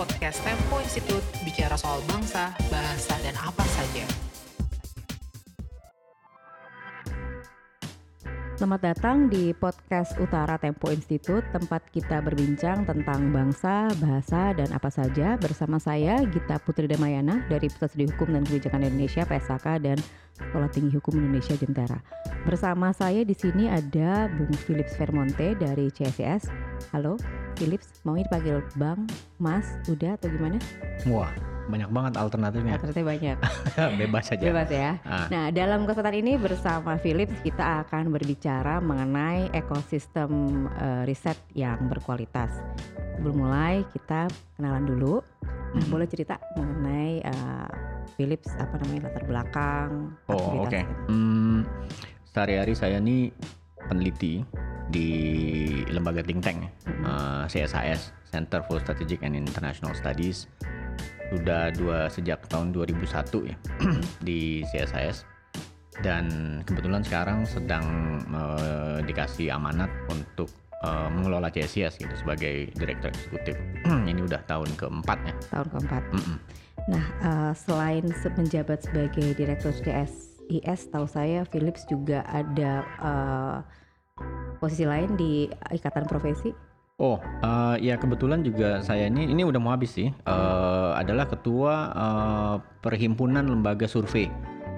podcast Tempo Institute bicara soal bangsa, bahasa, dan apa saja. Selamat datang di podcast Utara Tempo Institute, tempat kita berbincang tentang bangsa, bahasa, dan apa saja bersama saya Gita Putri Damayana dari Pusat Studi Hukum dan Kebijakan Indonesia (PSHK) dan Sekolah Tinggi Hukum Indonesia Jentera. Bersama saya di sini ada Bung Philips Vermonte dari CSIS. Halo, Philips, mau dipanggil Bang, Mas, udah atau gimana? Wah, banyak banget alternatifnya. Alternatif banyak. Bebas saja. Bebas ya. Ah. Nah, dalam kesempatan ini bersama Philips kita akan berbicara mengenai ekosistem eh, riset yang berkualitas. Sebelum mulai kita kenalan dulu. Nah, Mhm. boleh cerita mengenai eh, Philips apa namanya latar belakang Oh, oke. aktivitas Hmm, sehari-hari saya nih peneliti di lembaga think tank ya. Mhm. Eh, CSIS Center for Strategic and International Studies sudah dua sejak tahun 2001 ya di CSIS dan kebetulan sekarang sedang eh, dikasih amanat untuk eh, mengelola CSIS gitu sebagai direktur eksekutif. Ini udah tahun keempat ya. tahun keempat. Mm-mm. Nah, eh, selain se- menjabat sebagai direktur CSIS, tahu saya Philips juga ada eh, posisi lain di Ikatan Profesi. Oh, eh, ya kebetulan juga saya ini ini udah mau habis sih. Eh, adalah ketua eh, Perhimpunan Lembaga Survei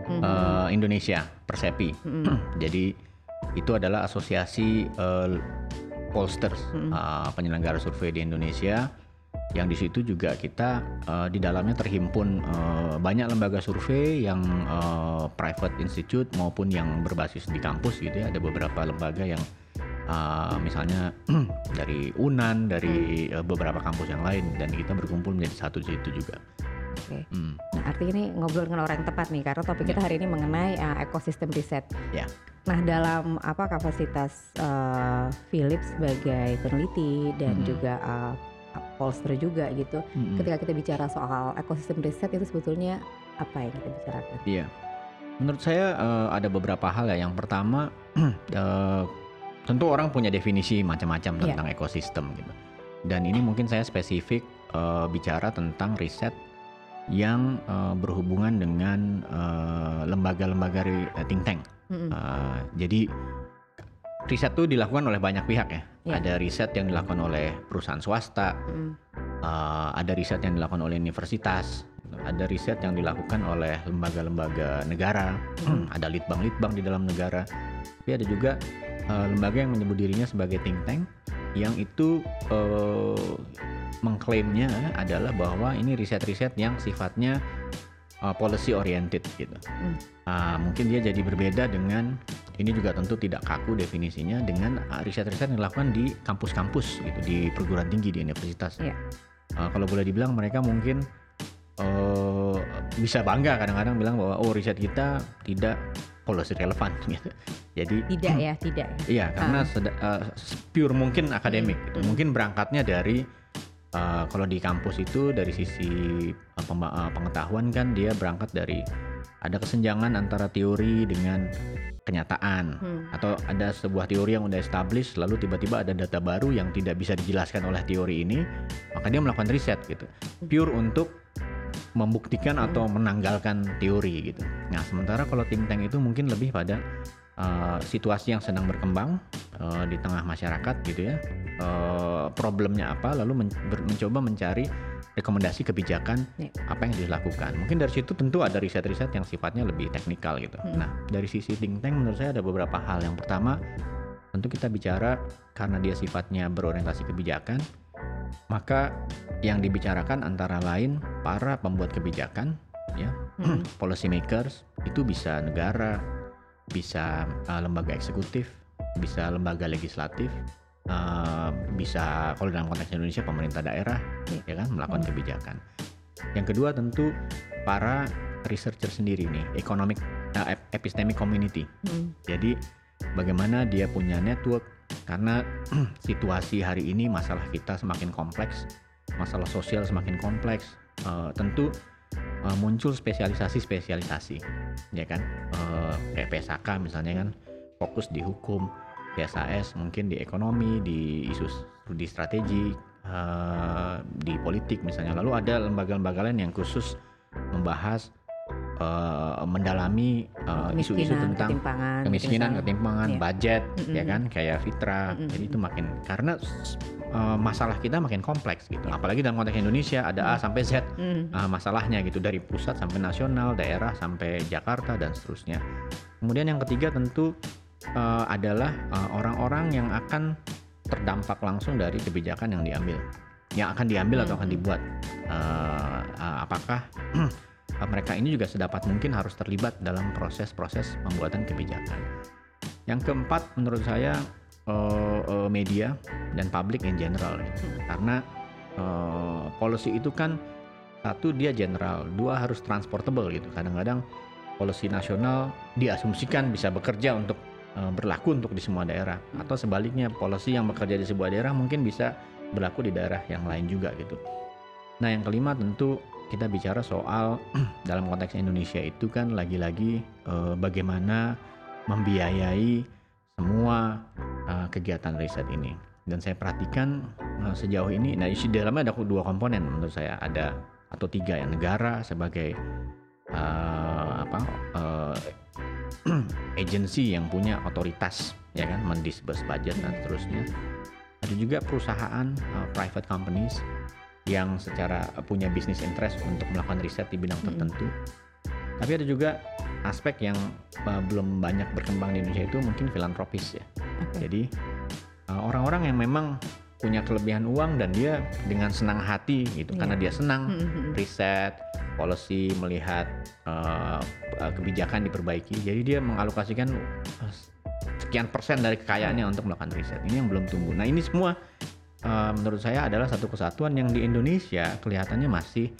Mhm. eh, Indonesia (Persepi). Mhm. Jadi itu adalah asosiasi eh, pollsters Mhm. eh, penyelenggara survei di Indonesia. Yang di situ juga kita eh, di dalamnya terhimpun eh, banyak lembaga survei yang eh, private institute maupun yang berbasis di kampus gitu ya. Ada beberapa lembaga yang uh, misalnya dari Unan, dari uh, beberapa kampus yang lain dan kita berkumpul menjadi satu di situ juga. Oke. Hmm, Nah, artinya ini ngobrol dengan orang yang tepat nih karena topik kita hari ini mengenai uh, ekosistem riset. Ya. Nah, dalam apa kapasitas uh, Philips sebagai peneliti dan Mhm. juga uh, pollster juga gitu. Mm-mm. Ketika kita bicara soal ekosistem riset itu sebetulnya apa yang kita bicarakan? Iya. Menurut saya uh, ada beberapa hal ya. Yang pertama, uh, tentu orang punya definisi macam-macam Iya. tentang ekosistem gitu. Dan ini mungkin saya spesifik uh, bicara tentang riset yang uh, berhubungan dengan uh, lembaga-lembaga uh, think tank. Mm-mm. Uh, jadi riset itu dilakukan oleh banyak pihak ya. Iya. Ada riset yang dilakukan oleh perusahaan swasta, Mm-mm. uh, ada riset yang dilakukan oleh universitas, ada riset yang dilakukan oleh lembaga-lembaga negara, Mhm. ada litbang-litbang di dalam negara. Tapi ada juga uh, lembaga yang menyebut dirinya sebagai think tank yang itu uh, mengklaimnya adalah bahwa ini riset-riset yang sifatnya uh, policy oriented gitu. Hmm. Uh, mungkin dia jadi berbeda dengan ini juga tentu tidak kaku definisinya dengan uh, riset-riset yang dilakukan di kampus-kampus gitu di perguruan tinggi di universitas. Iya. Uh, kalau boleh dibilang mereka mungkin uh, bisa bangga kadang-kadang bilang bahwa oh riset kita tidak policy relevan gitu. Jadi Tidak ya, tidak ya. Iya, karena seda- uh, pure mungkin akademik. gitu. Hmm. Mungkin berangkatnya dari uh, kalau di kampus itu dari sisi uh, uh, pengetahuan kan dia berangkat dari ada kesenjangan antara teori dengan kenyataan Hmm. atau ada sebuah teori yang udah established lalu tiba-tiba ada data baru yang tidak bisa dijelaskan oleh teori ini, maka dia melakukan riset gitu. Pure untuk membuktikan atau menanggalkan teori gitu. Nah, sementara kalau think tank itu mungkin lebih pada uh, situasi yang sedang berkembang uh, di tengah masyarakat gitu ya. Uh, problemnya apa lalu men- ber- mencoba mencari rekomendasi kebijakan Ya. apa yang dilakukan. Mungkin dari situ tentu ada riset-riset yang sifatnya lebih teknikal gitu. Hmm. Nah, dari sisi think tank menurut saya ada beberapa hal. Yang pertama, tentu kita bicara karena dia sifatnya berorientasi kebijakan, maka yang dibicarakan antara lain para pembuat kebijakan, ya, Mm-mm. policy makers itu bisa negara, bisa uh, lembaga eksekutif, bisa lembaga legislatif, uh, bisa kalau dalam konteks Indonesia pemerintah daerah, Iya. ya kan melakukan Hmm. kebijakan. Yang kedua tentu para researcher sendiri nih, economic uh, ep- epistemic community. Mm. Jadi bagaimana dia punya network karena situasi hari ini masalah kita semakin kompleks, masalah sosial semakin kompleks. eh, tentu eh, muncul spesialisasi-spesialisasi, ya kan? Eh, kayak PSAK misalnya kan fokus di hukum, PSAS mungkin di ekonomi, di isu studi strategi, uh, di politik misalnya. Lalu ada lembaga-lembaga lain yang khusus membahas uh, mendalami uh, isu-isu Kemiskinan, tentang ketimpangan, kemiskinan, ketimpangan, Iya. budget, Mm-mm. ya kan, kayak Fitra. Mm-mm. Jadi itu makin karena uh, masalah kita makin kompleks gitu. Apalagi dalam konteks Indonesia ada A sampai Z Mm. uh, masalahnya gitu dari pusat sampai nasional, daerah sampai Jakarta dan seterusnya. Kemudian yang ketiga tentu uh, adalah uh, orang-orang yang akan terdampak langsung dari kebijakan yang diambil, yang akan diambil atau akan dibuat. Uh, uh, apakah uh, mereka ini juga sedapat mungkin harus terlibat dalam proses-proses pembuatan kebijakan. Yang keempat menurut saya uh, uh, media dan publik in general karena uh, policy itu kan satu dia general, dua harus transportable gitu. Kadang-kadang policy nasional diasumsikan bisa bekerja untuk berlaku untuk di semua daerah atau sebaliknya policy yang bekerja di sebuah daerah mungkin bisa berlaku di daerah yang lain juga gitu. Nah, yang kelima tentu kita bicara soal dalam konteks Indonesia itu kan lagi-lagi uh, bagaimana membiayai semua uh, kegiatan riset ini. Dan saya perhatikan uh, sejauh ini, nah isi dalamnya ada dua komponen menurut saya ada atau tiga ya negara sebagai uh, apa uh, agensi yang punya otoritas ya kan mendisburse budget dan seterusnya. Ada juga perusahaan uh, private companies yang secara punya business interest untuk melakukan riset di bidang Mm-mm. tertentu. Tapi ada juga aspek yang uh, belum banyak berkembang di Indonesia itu mungkin filantropis ya. Oke. Jadi uh, orang-orang yang memang punya kelebihan uang dan dia dengan senang hati gitu karena Iya. dia senang Mm-mm. riset, policy, melihat uh, kebijakan diperbaiki. Jadi dia mengalokasikan sekian persen dari kekayaannya untuk melakukan riset. Ini yang belum tumbuh. Nah ini semua uh, menurut saya adalah satu kesatuan yang di Indonesia kelihatannya masih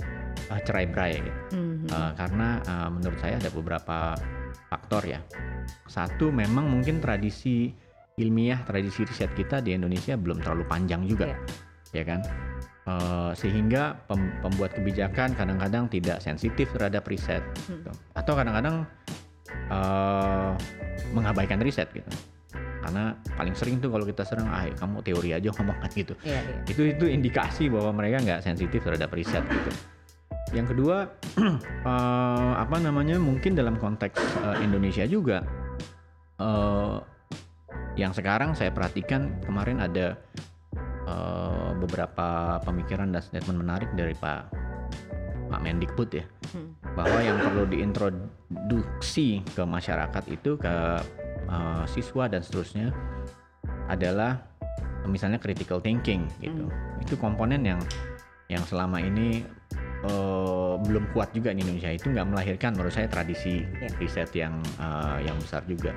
uh, cerai-berai gitu. Mhm. Uh, karena uh, menurut saya ada beberapa faktor ya. Satu memang mungkin tradisi ilmiah, tradisi riset kita di Indonesia belum terlalu panjang juga, ya kan? Uh, sehingga pem- pembuat kebijakan kadang-kadang tidak sensitif terhadap riset, Hmm. gitu. atau kadang-kadang uh, mengabaikan riset gitu. Karena paling sering tuh kalau kita serang, ah kamu teori aja ngomong kan gitu Iya, iya. itu itu indikasi bahwa mereka nggak sensitif terhadap riset gitu. Yang kedua eh, apa namanya mungkin dalam konteks eh, Indonesia juga eh, yang sekarang saya perhatikan kemarin ada eh, beberapa pemikiran dan statement menarik dari Pak Pak Mendikbud ya Hmm. bahwa yang perlu diintroduksi ke masyarakat itu ke uh, siswa dan seterusnya adalah misalnya critical thinking gitu. Itu komponen yang yang selama ini uh, belum kuat juga di Indonesia itu nggak melahirkan menurut saya tradisi Ya. riset yang uh, yang besar juga.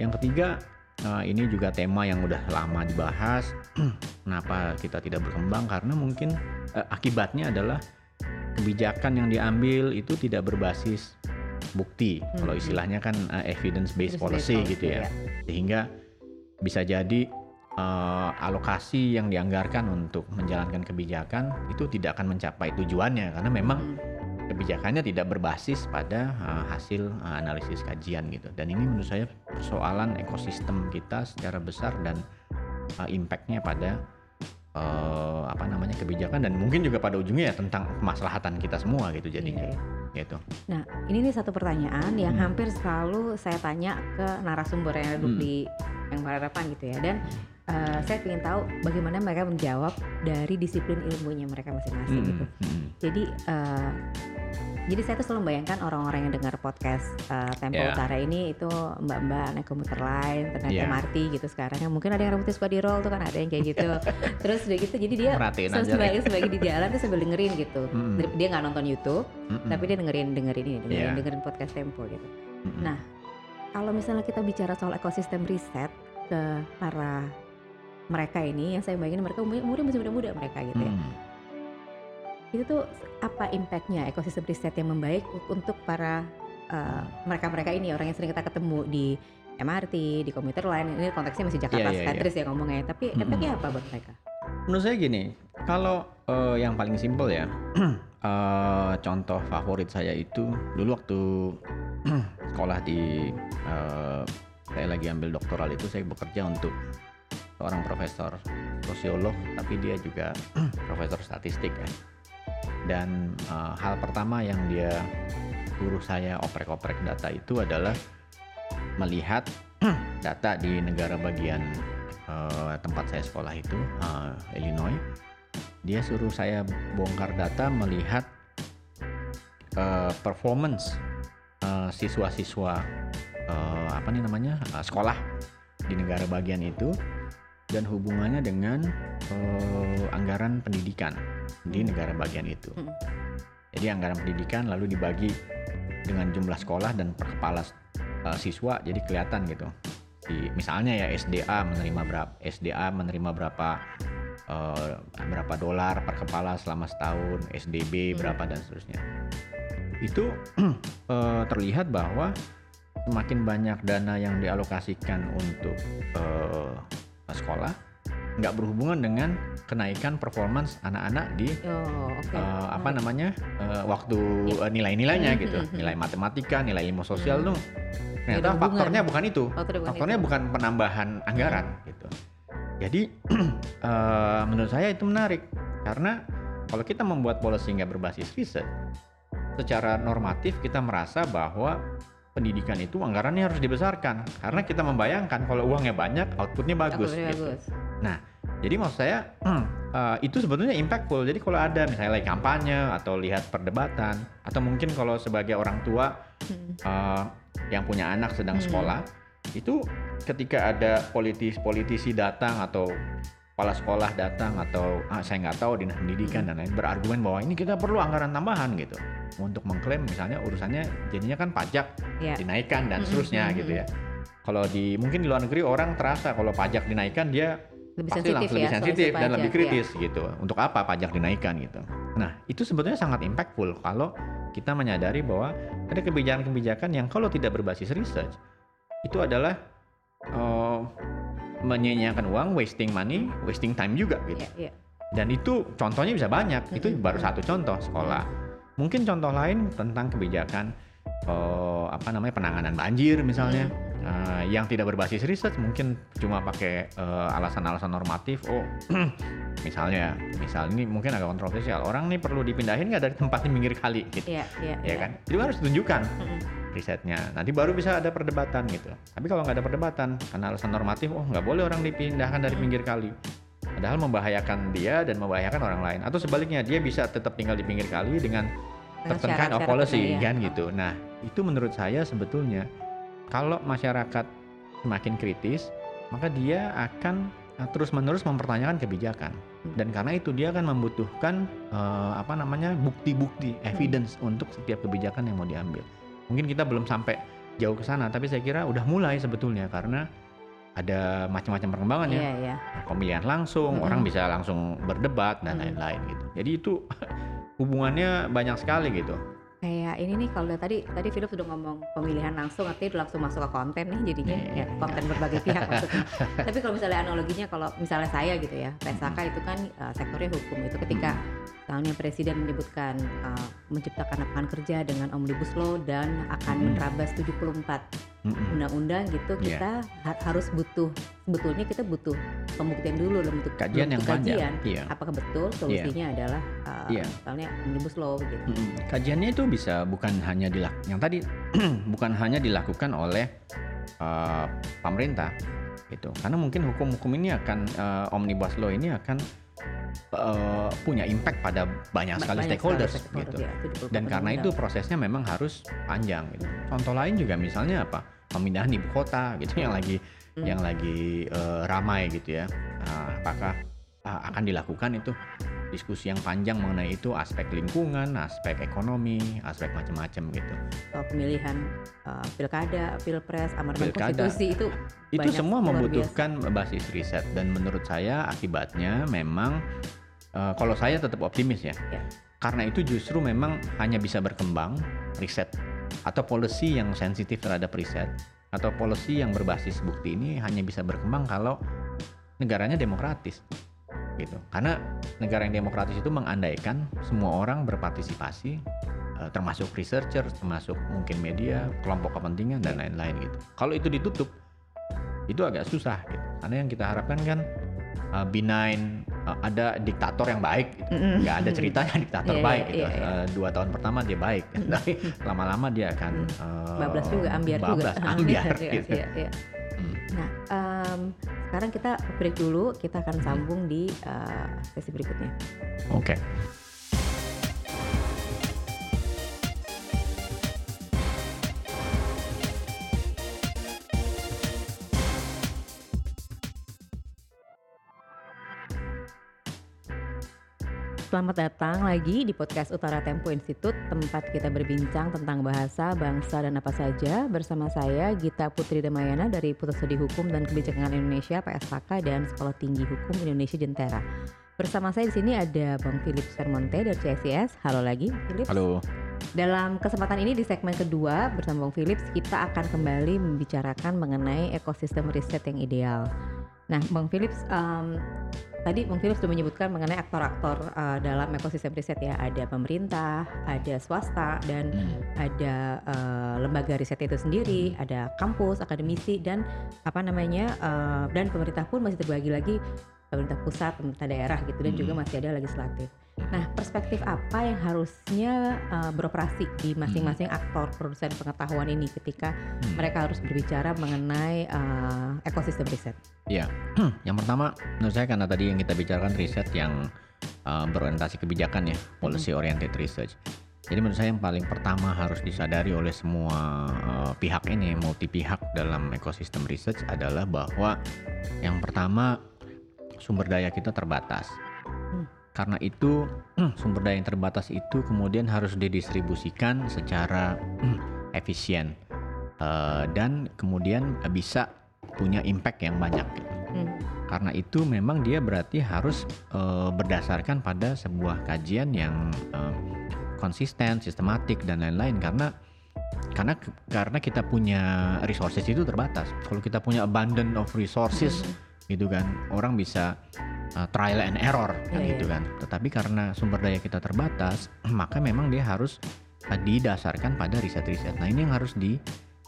Yang ketiga uh, ini juga tema yang udah lama dibahas. Kenapa kita tidak berkembang? Karena mungkin uh, akibatnya adalah kebijakan yang diambil itu tidak berbasis bukti. Kalau Mhm. istilahnya kan uh, evidence based policy policy, gitu ya. ya. Sehingga bisa jadi uh, alokasi yang dianggarkan untuk menjalankan kebijakan itu tidak akan mencapai tujuannya karena memang Hmm. kebijakannya tidak berbasis pada uh, hasil uh, analisis kajian gitu. Dan ini menurut saya persoalan ekosistem kita secara besar dan uh, impactnya pada uh, apa namanya kebijakan dan mungkin juga pada ujungnya ya tentang kemaslahatan kita semua gitu jadinya Iya, iya. gitu. Nah, ini nih satu pertanyaan yang Hmm. hampir selalu saya tanya ke narasumber yang duduk Hmm. di yang berhadapan gitu ya. Dan eh, saya ingin tahu bagaimana mereka menjawab dari disiplin ilmunya mereka masing-masing Mm, gitu. mm, Jadi eh, jadi saya tuh selalu membayangkan orang-orang yang dengar podcast eh, Tempo Ya. Utara ini itu mbak-mbak naik komuter lain, naik Ya. MRT gitu sekarang. Yang mungkin ada yang rambutnya suka di roll tuh kan ada yang kayak gitu. Terus udah gitu jadi dia sebagai sebagai di jalan tuh sambil dengerin gitu. Mm. Dia nggak nonton YouTube, Mm, mm, tapi dia dengerin dengerin ini dengerin Iya. dengerin podcast Tempo gitu. mm, mm. Nah, kalau misalnya kita bicara soal ekosistem riset ke para mereka ini, yang saya bayangin mereka umurnya, umurnya masih muda-muda mereka gitu ya. Mm. Itu tuh apa impactnya ekosistem riset yang membaik untuk para uh, mereka-mereka ini orang yang sering kita ketemu di MRT, di komuter lain. Ini konteksnya masih Jakarta Iya, iya, sentris ya ngomongnya. Tapi Mm-mm. efeknya apa buat mereka? Menurut saya gini, kalau eh, yang paling simpel ya, eh, contoh favorit saya itu dulu waktu sekolah di, eh, saya lagi ambil doktoral itu saya bekerja untuk seorang profesor sosiolog tapi dia juga profesor statistik ya. Dan uh, hal pertama yang dia suruh saya oprek-oprek data itu adalah melihat data di negara bagian uh, tempat saya sekolah itu uh, Illinois. Dia suruh saya bongkar data melihat uh, performance uh, siswa-siswa uh, apa nih namanya uh, sekolah di negara bagian itu dan hubungannya dengan uh, anggaran pendidikan di negara bagian itu. Hmm. Jadi anggaran pendidikan lalu dibagi dengan jumlah sekolah dan per kepala uh, siswa jadi kelihatan gitu. Di, misalnya ya SDA menerima berapa SDA menerima berapa uh, berapa dolar per kepala selama setahun, SDB berapa dan seterusnya. Itu uh, terlihat bahwa semakin banyak dana yang dialokasikan untuk uh, sekolah nggak berhubungan dengan kenaikan performance anak-anak di Oh, oke. uh, apa Menarik. namanya uh, waktu uh, nilai-nilainya Hmm, gitu hmm, hmm. nilai matematika nilai ilmu sosial Hmm. tuh ternyata faktornya bukan itu Faktornya bukan faktornya itu. bukan penambahan anggaran gitu jadi uh, menurut saya itu menarik karena kalau kita membuat policy nggak berbasis riset secara normatif kita merasa bahwa pendidikan itu anggarannya harus dibesarkan karena kita membayangkan kalau uangnya banyak outputnya bagus Outputnya gitu. bagus. Jadi maksud saya hmm, eh, itu sebetulnya impactful. Jadi kalau ada misalnya lagi kampanye atau lihat perdebatan atau mungkin kalau sebagai orang tua Hmm. eh, yang punya anak sedang Hmm. sekolah itu ketika ada politis-politisi datang atau kepala sekolah datang atau ah, saya nggak tahu dinas pendidikan dan lain berargumen bahwa ini kita perlu anggaran tambahan gitu untuk mengklaim misalnya urusannya jadinya kan pajak Ya. dinaikkan dan seterusnya mm-mm. gitu ya. Kalau di mungkin di luar negeri orang terasa kalau pajak dinaikkan dia Lebih pasti sensitif langsung ya. lebih sensitif dan lebih ya. kritis gitu. Untuk apa pajak dinaikkan gitu. Nah, itu sebetulnya sangat impactful kalau kita menyadari bahwa ada kebijakan-kebijakan yang kalau tidak berbasis research itu adalah eh, menyia-nyiakan uang, wasting money, wasting time juga gitu. Iya, iya. Dan itu contohnya bisa banyak. Itu baru satu contoh sekolah. Mungkin contoh lain tentang kebijakan eh, apa namanya penanganan banjir misalnya eh, yang tidak berbasis riset mungkin cuma pakai eh, alasan-alasan normatif. Oh, misalnya, misal ini mungkin agak kontroversial. Orang nih perlu dipindahin nggak dari tempat di pinggir kali gitu, Iya, iya, ya kan? Itu harus ditunjukkan Mm-mm. Risetnya. Nanti baru bisa ada perdebatan gitu. Tapi kalau nggak ada perdebatan karena alasan normatif, oh nggak boleh orang dipindahkan dari pinggir kali. Padahal membahayakan dia dan membahayakan orang lain. Atau sebaliknya dia bisa tetap tinggal di pinggir kali dengan Dengan certain kind of syarat-syarat policy tertentu, ya. kan gitu. Nah itu menurut saya sebetulnya kalau masyarakat semakin kritis, maka dia akan terus menerus mempertanyakan kebijakan. Hmm. Dan karena itu dia akan membutuhkan eh, apa namanya bukti-bukti, Hmm. evidence untuk setiap kebijakan yang mau diambil. Mungkin kita belum sampai jauh ke sana, tapi saya kira udah mulai sebetulnya karena ada macam-macam perkembangan ya Iya, iya. pemilihan langsung, Mm-mm. orang bisa langsung berdebat dan Mm. lain-lain gitu. Jadi itu hubungannya banyak sekali gitu. Kayak ini nih kalau tadi tadi Philip sudah ngomong pemilihan langsung artinya udah langsung masuk ke konten nih jadinya Iya, ya iya. konten berbagai pihak maksudnya. Tapi kalau misalnya analoginya kalau misalnya saya gitu ya, PSK itu kan uh, sektornya hukum itu ketika misalnya presiden menyebutkan uh, menciptakan lapangan kerja dengan omnibus law dan akan Mm-mm. menerabas 74 Mm-mm. undang-undang gitu Iya. kita ha- harus butuh sebetulnya kita butuh pembuktian dulu dalam bentuk Kajian dalam yang bentuk panjang. kajian. Iya. apakah betul solusinya adalah uh, Iya. misalnya omnibus law gitu Mm-mm. Kajiannya itu bisa bukan hanya dilak yang tadi bukan hanya dilakukan oleh uh, pemerintah gitu. Karena mungkin hukum-hukum ini akan uh, omnibus law ini akan uh, punya impact pada banyak sekali Banyak stakeholders stakeholders, gitu. ya, 74 Dan karena itu prosesnya memang harus panjang gitu. Contoh lain juga misalnya apa? Pemindahan ibu kota gitu yang lagi Hmm. yang lagi eh, ramai gitu ya. Nah, apakah ah, akan dilakukan itu diskusi yang panjang mengenai itu aspek lingkungan, aspek ekonomi, aspek macam-macam gitu. Soal pemilihan uh, pilkada, pilpres, amandemen Pilkada. konstitusi itu Itu semua membutuhkan basis riset dan menurut saya akibatnya memang eh, kalau saya tetap optimis ya. Ya. Karena itu justru memang hanya bisa berkembang riset atau policy yang sensitif terhadap riset atau policy yang berbasis bukti ini hanya bisa berkembang kalau negaranya demokratis gitu. Karena negara yang demokratis itu mengandaikan semua orang berpartisipasi eh, termasuk researcher, termasuk mungkin media, kelompok kepentingan dan lain-lain gitu. Kalau itu ditutup itu agak susah gitu. Karena yang kita harapkan kan uh, benign uh, ada diktator yang baik gitu. Nggak ada ceritanya diktator Iya, baik iya, gitu iya, iya. Uh, dua tahun pertama dia baik tapi lama-lama dia akan uh, bablas juga ambiar juga bablas, ambiar Iya, gitu iya, iya. Hmm. nah em, sekarang kita break dulu kita akan Hmm. sambung di eh, sesi berikutnya oke Selamat datang lagi di podcast Utara Tempo Institute, tempat kita berbincang tentang bahasa, bangsa, dan apa saja. Bersama saya Gita Putri Damayana dari Pusat Studi Hukum dan Kebijakan Indonesia (PSHK) dan Sekolah Tinggi Hukum Indonesia Jentera. Bersama saya di sini ada Bang Philip Sermonte dari CSIS. Halo lagi, Philip. halo Dalam kesempatan ini di segmen kedua bersama Bang Philips kita akan kembali membicarakan mengenai ekosistem riset yang ideal. Nah, Bang Philips em, tadi Bang Philips sudah menyebutkan mengenai aktor-aktor eh, dalam ekosistem riset ya, ada pemerintah, ada swasta dan Hmm. ada eh, lembaga riset itu sendiri, ada kampus, akademisi dan apa namanya eh, dan pemerintah pun masih terbagi lagi pemerintah pusat, pemerintah daerah gitu dan juga Hmm. masih ada legislatif. Nah, perspektif apa yang harusnya uh, beroperasi di masing-masing aktor produsen pengetahuan ini ketika Hmm. mereka harus berbicara mengenai uh, ekosistem riset? yang pertama menurut saya karena tadi yang kita bicarakan riset yang uh, berorientasi kebijakan ya policy oriented research jadi menurut saya yang paling pertama harus disadari oleh semua uh, pihak ini multi pihak dalam ekosistem research adalah bahwa yang pertama sumber daya kita terbatas Hmm. Karena itu sumber daya yang terbatas itu kemudian harus didistribusikan secara efisien Uh, dan kemudian bisa punya impact yang banyak. Hmm. Karena itu memang dia berarti harus eh, berdasarkan pada sebuah kajian yang eh, konsisten, sistematik dan lain-lain karena karena karena kita punya resources itu terbatas. Kalau kita punya abundant of resources gitu kan, orang bisa eh, trial and error kan Iya, gitu iya. kan. Tetapi karena sumber daya kita terbatas, maka memang dia harus eh, didasarkan pada riset-riset. Nah, ini yang harus di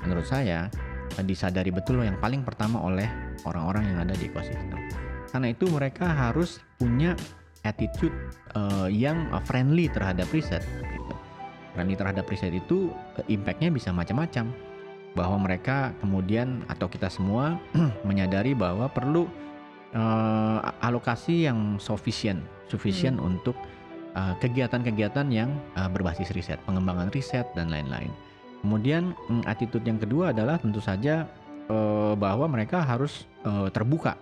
menurut saya eh, disadari betul yang paling pertama oleh orang-orang yang ada di ekosistem. Karena itu mereka harus punya attitude eh, yang friendly terhadap riset. Gitu. Friendly terhadap riset itu eh, impactnya bisa macam-macam. Bahwa mereka kemudian atau kita semua menyadari bahwa perlu eh, alokasi yang sufficient, sufficient untuk eh, kegiatan-kegiatan yang eh, berbasis riset, pengembangan riset dan lain-lain. Kemudian mm, attitude yang kedua adalah tentu saja eh, bahwa mereka harus eh, terbuka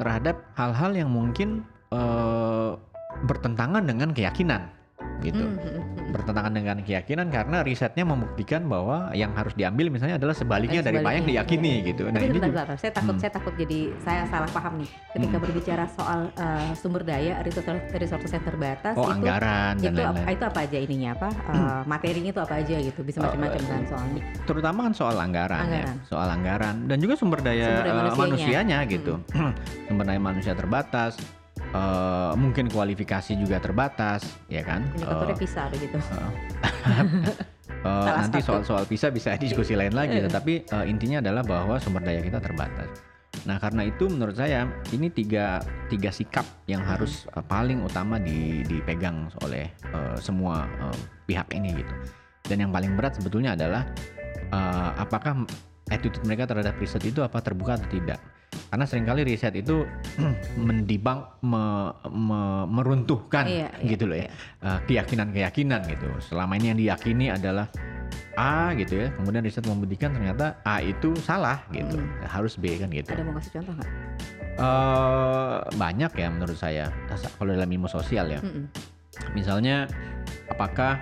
terhadap hal-hal yang mungkin eh, bertentangan dengan keyakinan gitu. Hmm, hmm, hmm. Bertentangan dengan keyakinan karena risetnya membuktikan bahwa yang harus diambil misalnya adalah sebaliknya Eh, dari apa yang sebaliknya. diyakini Iya. gitu. Nah, Tapi ini bentar, juga bentar, saya takut Hmm. saya takut jadi saya salah paham nih ketika Hmm. berbicara soal uh, sumber daya resources resources yang terbatas oh itu anggaran dan itu apa, lain-lain. itu apa aja ininya apa uh, materinya itu apa aja gitu bisa Oh, macam-macam eh, kan soalnya terutama kan soal anggaran, Anggaran. ya, soal anggaran dan juga sumber daya, Sumber daya manusianya. manusianya gitu. sumber daya manusia terbatas, eh, mungkin kualifikasi juga terbatas, ya kan? indikatornya pisah begitu eh, Salah nanti soal-soal bisa bisa diskusi lain lagi, Eh. tetapi eh, intinya adalah bahwa sumber daya kita terbatas. Nah karena itu menurut saya ini tiga tiga sikap yang harus eh, paling utama di- dipegang oleh eh, semua eh, pihak ini gitu. Dan yang paling berat sebetulnya adalah eh, apakah attitude mereka terhadap riset itu apa terbuka atau tidak. Karena sering kali riset itu mendibang, me- me- meruntuhkan Iya, iya, gitu loh ya iya. eh, keyakinan-keyakinan gitu. Selama ini yang diyakini adalah A gitu ya, kemudian riset membuktikan ternyata A itu salah gitu, Mm. harus B kan gitu. ada mau kasih contoh nggak Eh, banyak ya menurut saya kalau dalam ilmu sosial ya. Mm-mm. Misalnya apakah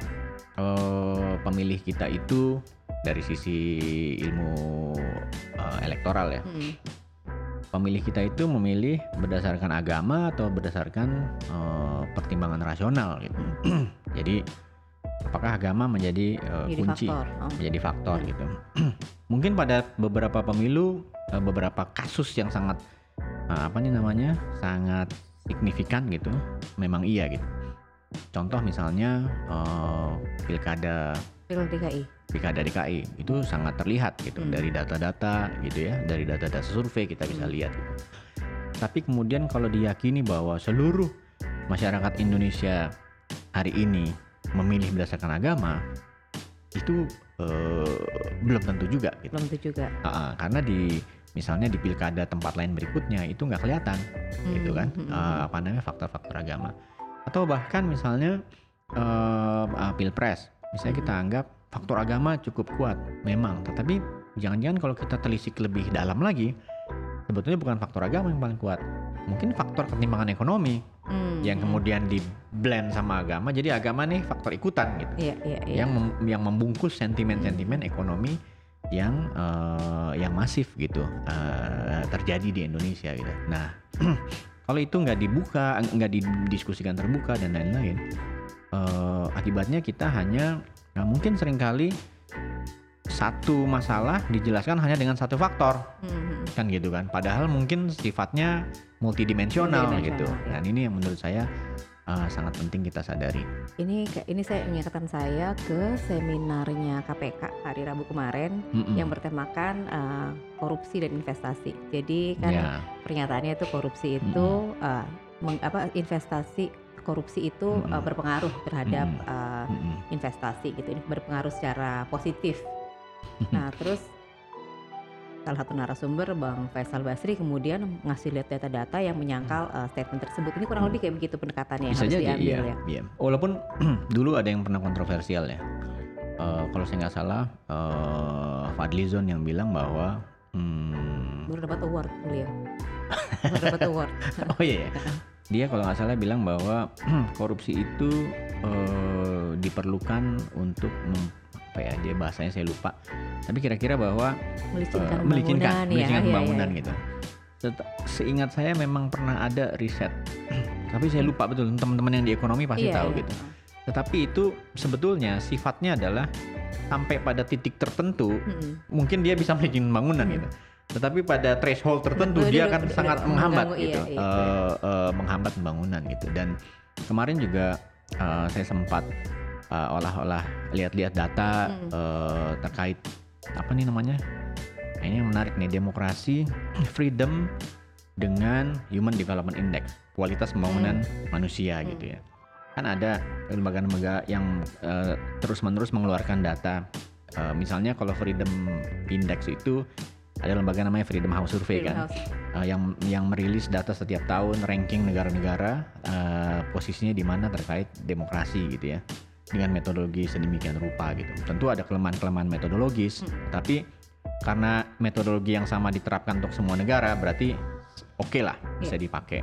eh, pemilih kita itu dari sisi ilmu eh, elektoral ya, Mm-mm. Pemilih kita itu memilih berdasarkan agama atau berdasarkan eh, pertimbangan rasional gitu. Jadi apakah agama menjadi jadi kunci faktor oh. menjadi faktor Hmm. gitu. Mungkin pada beberapa pemilu eh, beberapa kasus yang sangat eh, apa nih namanya sangat signifikan gitu, memang iya gitu. Contoh misalnya eh, pilkada Pilkada DKI. Pilkada DKI itu sangat terlihat gitu Hmm. dari data-data gitu ya dari data-data survei kita bisa Hmm. lihat gitu. tapi kemudian kalau diyakini bahwa seluruh masyarakat Indonesia hari ini memilih berdasarkan agama itu eh, belum tentu juga gitu Belum itu juga. Ah, ah, karena di misalnya di pilkada tempat lain berikutnya itu nggak kelihatan gitu kan Hmm, hmm, eh, apa namanya faktor-faktor agama atau bahkan misalnya ah, pilpres misalnya kita Hmm. anggap faktor agama cukup kuat memang tetapi jangan-jangan kalau kita telisik lebih dalam lagi sebetulnya bukan faktor agama yang paling kuat mungkin faktor ketimpangan ekonomi Hmm, yang hmm. kemudian di blend sama agama jadi agama nih faktor ikutan gitu Iya, iya, iya. yang mem- yang membungkus sentimen-sentimen ekonomi yang eh, yang masif gitu eh, terjadi di Indonesia gitu. Nah, kalau itu nggak dibuka, nggak didiskusikan terbuka dan lain-lain, eh, akibatnya kita hanya nah mungkin sering kali satu masalah dijelaskan hanya dengan satu faktor Hmm, hmm. kan gitu kan. Padahal mungkin sifatnya multidimensional Multidimensional, gitu. ya. Dan ini yang menurut saya eh, sangat penting kita sadari. Ini ini saya mengingatkan saya ke seminarnya KPK hari Rabu kemarin Mm-mm. yang bertemakan eh, korupsi dan investasi. Jadi kan Ya. pernyataannya itu korupsi itu eh, meng- apa investasi korupsi itu eh, Mm-mm. berpengaruh terhadap Mm-mm. eh, Mm-mm. investasi gitu ini berpengaruh secara positif. Nah terus salah satu narasumber Bang Faisal Basri kemudian ngasih lihat data-data yang menyangkal eh, statement tersebut. Ini kurang lebih kayak begitu pendekatannya yang bisa harus jadi diambil iya, ya. iya. Walaupun dulu ada yang pernah kontroversial ya. Eh, kalau saya nggak salah, eh Fadlizon yang bilang bahwa hmm, Baru dapat award beliau. Baru dapat award. oh iya, ya. Dia kalau nggak salah bilang bahwa korupsi itu eh, diperlukan untuk apa ya dia bahasanya saya lupa. Tapi kira-kira bahwa Melicinkan eh, melicinkan, pembangunan ya. melicinkan Iya, iya, pembangunan iya. gitu. Seingat saya memang pernah ada riset, tapi saya lupa betul. Teman-teman yang di ekonomi pasti Iya, tahu iya. gitu. Tetapi itu sebetulnya sifatnya adalah sampai pada titik tertentu Mm-mm. mungkin dia bisa melicinkan bangunan Hmm. gitu. Tetapi pada threshold tertentu Betul, dia akan sangat menghambat mengganggu, gitu, iya, iya, Eh, eh, menghambat pembangunan gitu. Dan kemarin juga eh, saya sempat eh, olah-olah lihat-lihat data Hmm. eh, terkait apa nih namanya? Nah, ini yang menarik nih demokrasi, freedom dengan Human Development Index, kualitas pembangunan manusia Hmm. gitu ya. Kan ada lembaga-lembaga yang eh, terus-menerus mengeluarkan data. Eh, misalnya kalau Freedom Index itu ada lembaga namanya Freedom House Survey Freedom kan, House. eh, yang yang merilis data setiap tahun ranking negara-negara eh, posisinya di mana terkait demokrasi gitu ya dengan metodologi sedemikian rupa gitu. Tentu ada kelemahan-kelemahan metodologis, Hmm. tapi karena metodologi yang sama diterapkan untuk semua negara berarti oke lah bisa Iya. dipakai.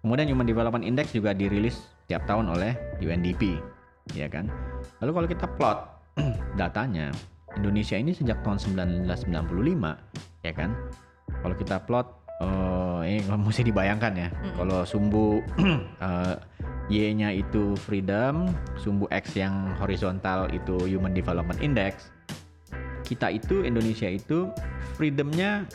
Kemudian Human Development Index juga dirilis tiap tahun oleh UNDP, ya kan. Lalu kalau kita plot datanya, Indonesia ini sejak tahun 1995, ya kan. Kalau kita plot, eh ini mesti dibayangkan ya. Mm-mm. Kalau sumbu eh, Y-nya itu freedom, sumbu X yang horizontal itu Human Development Index. Kita itu Indonesia itu freedomnya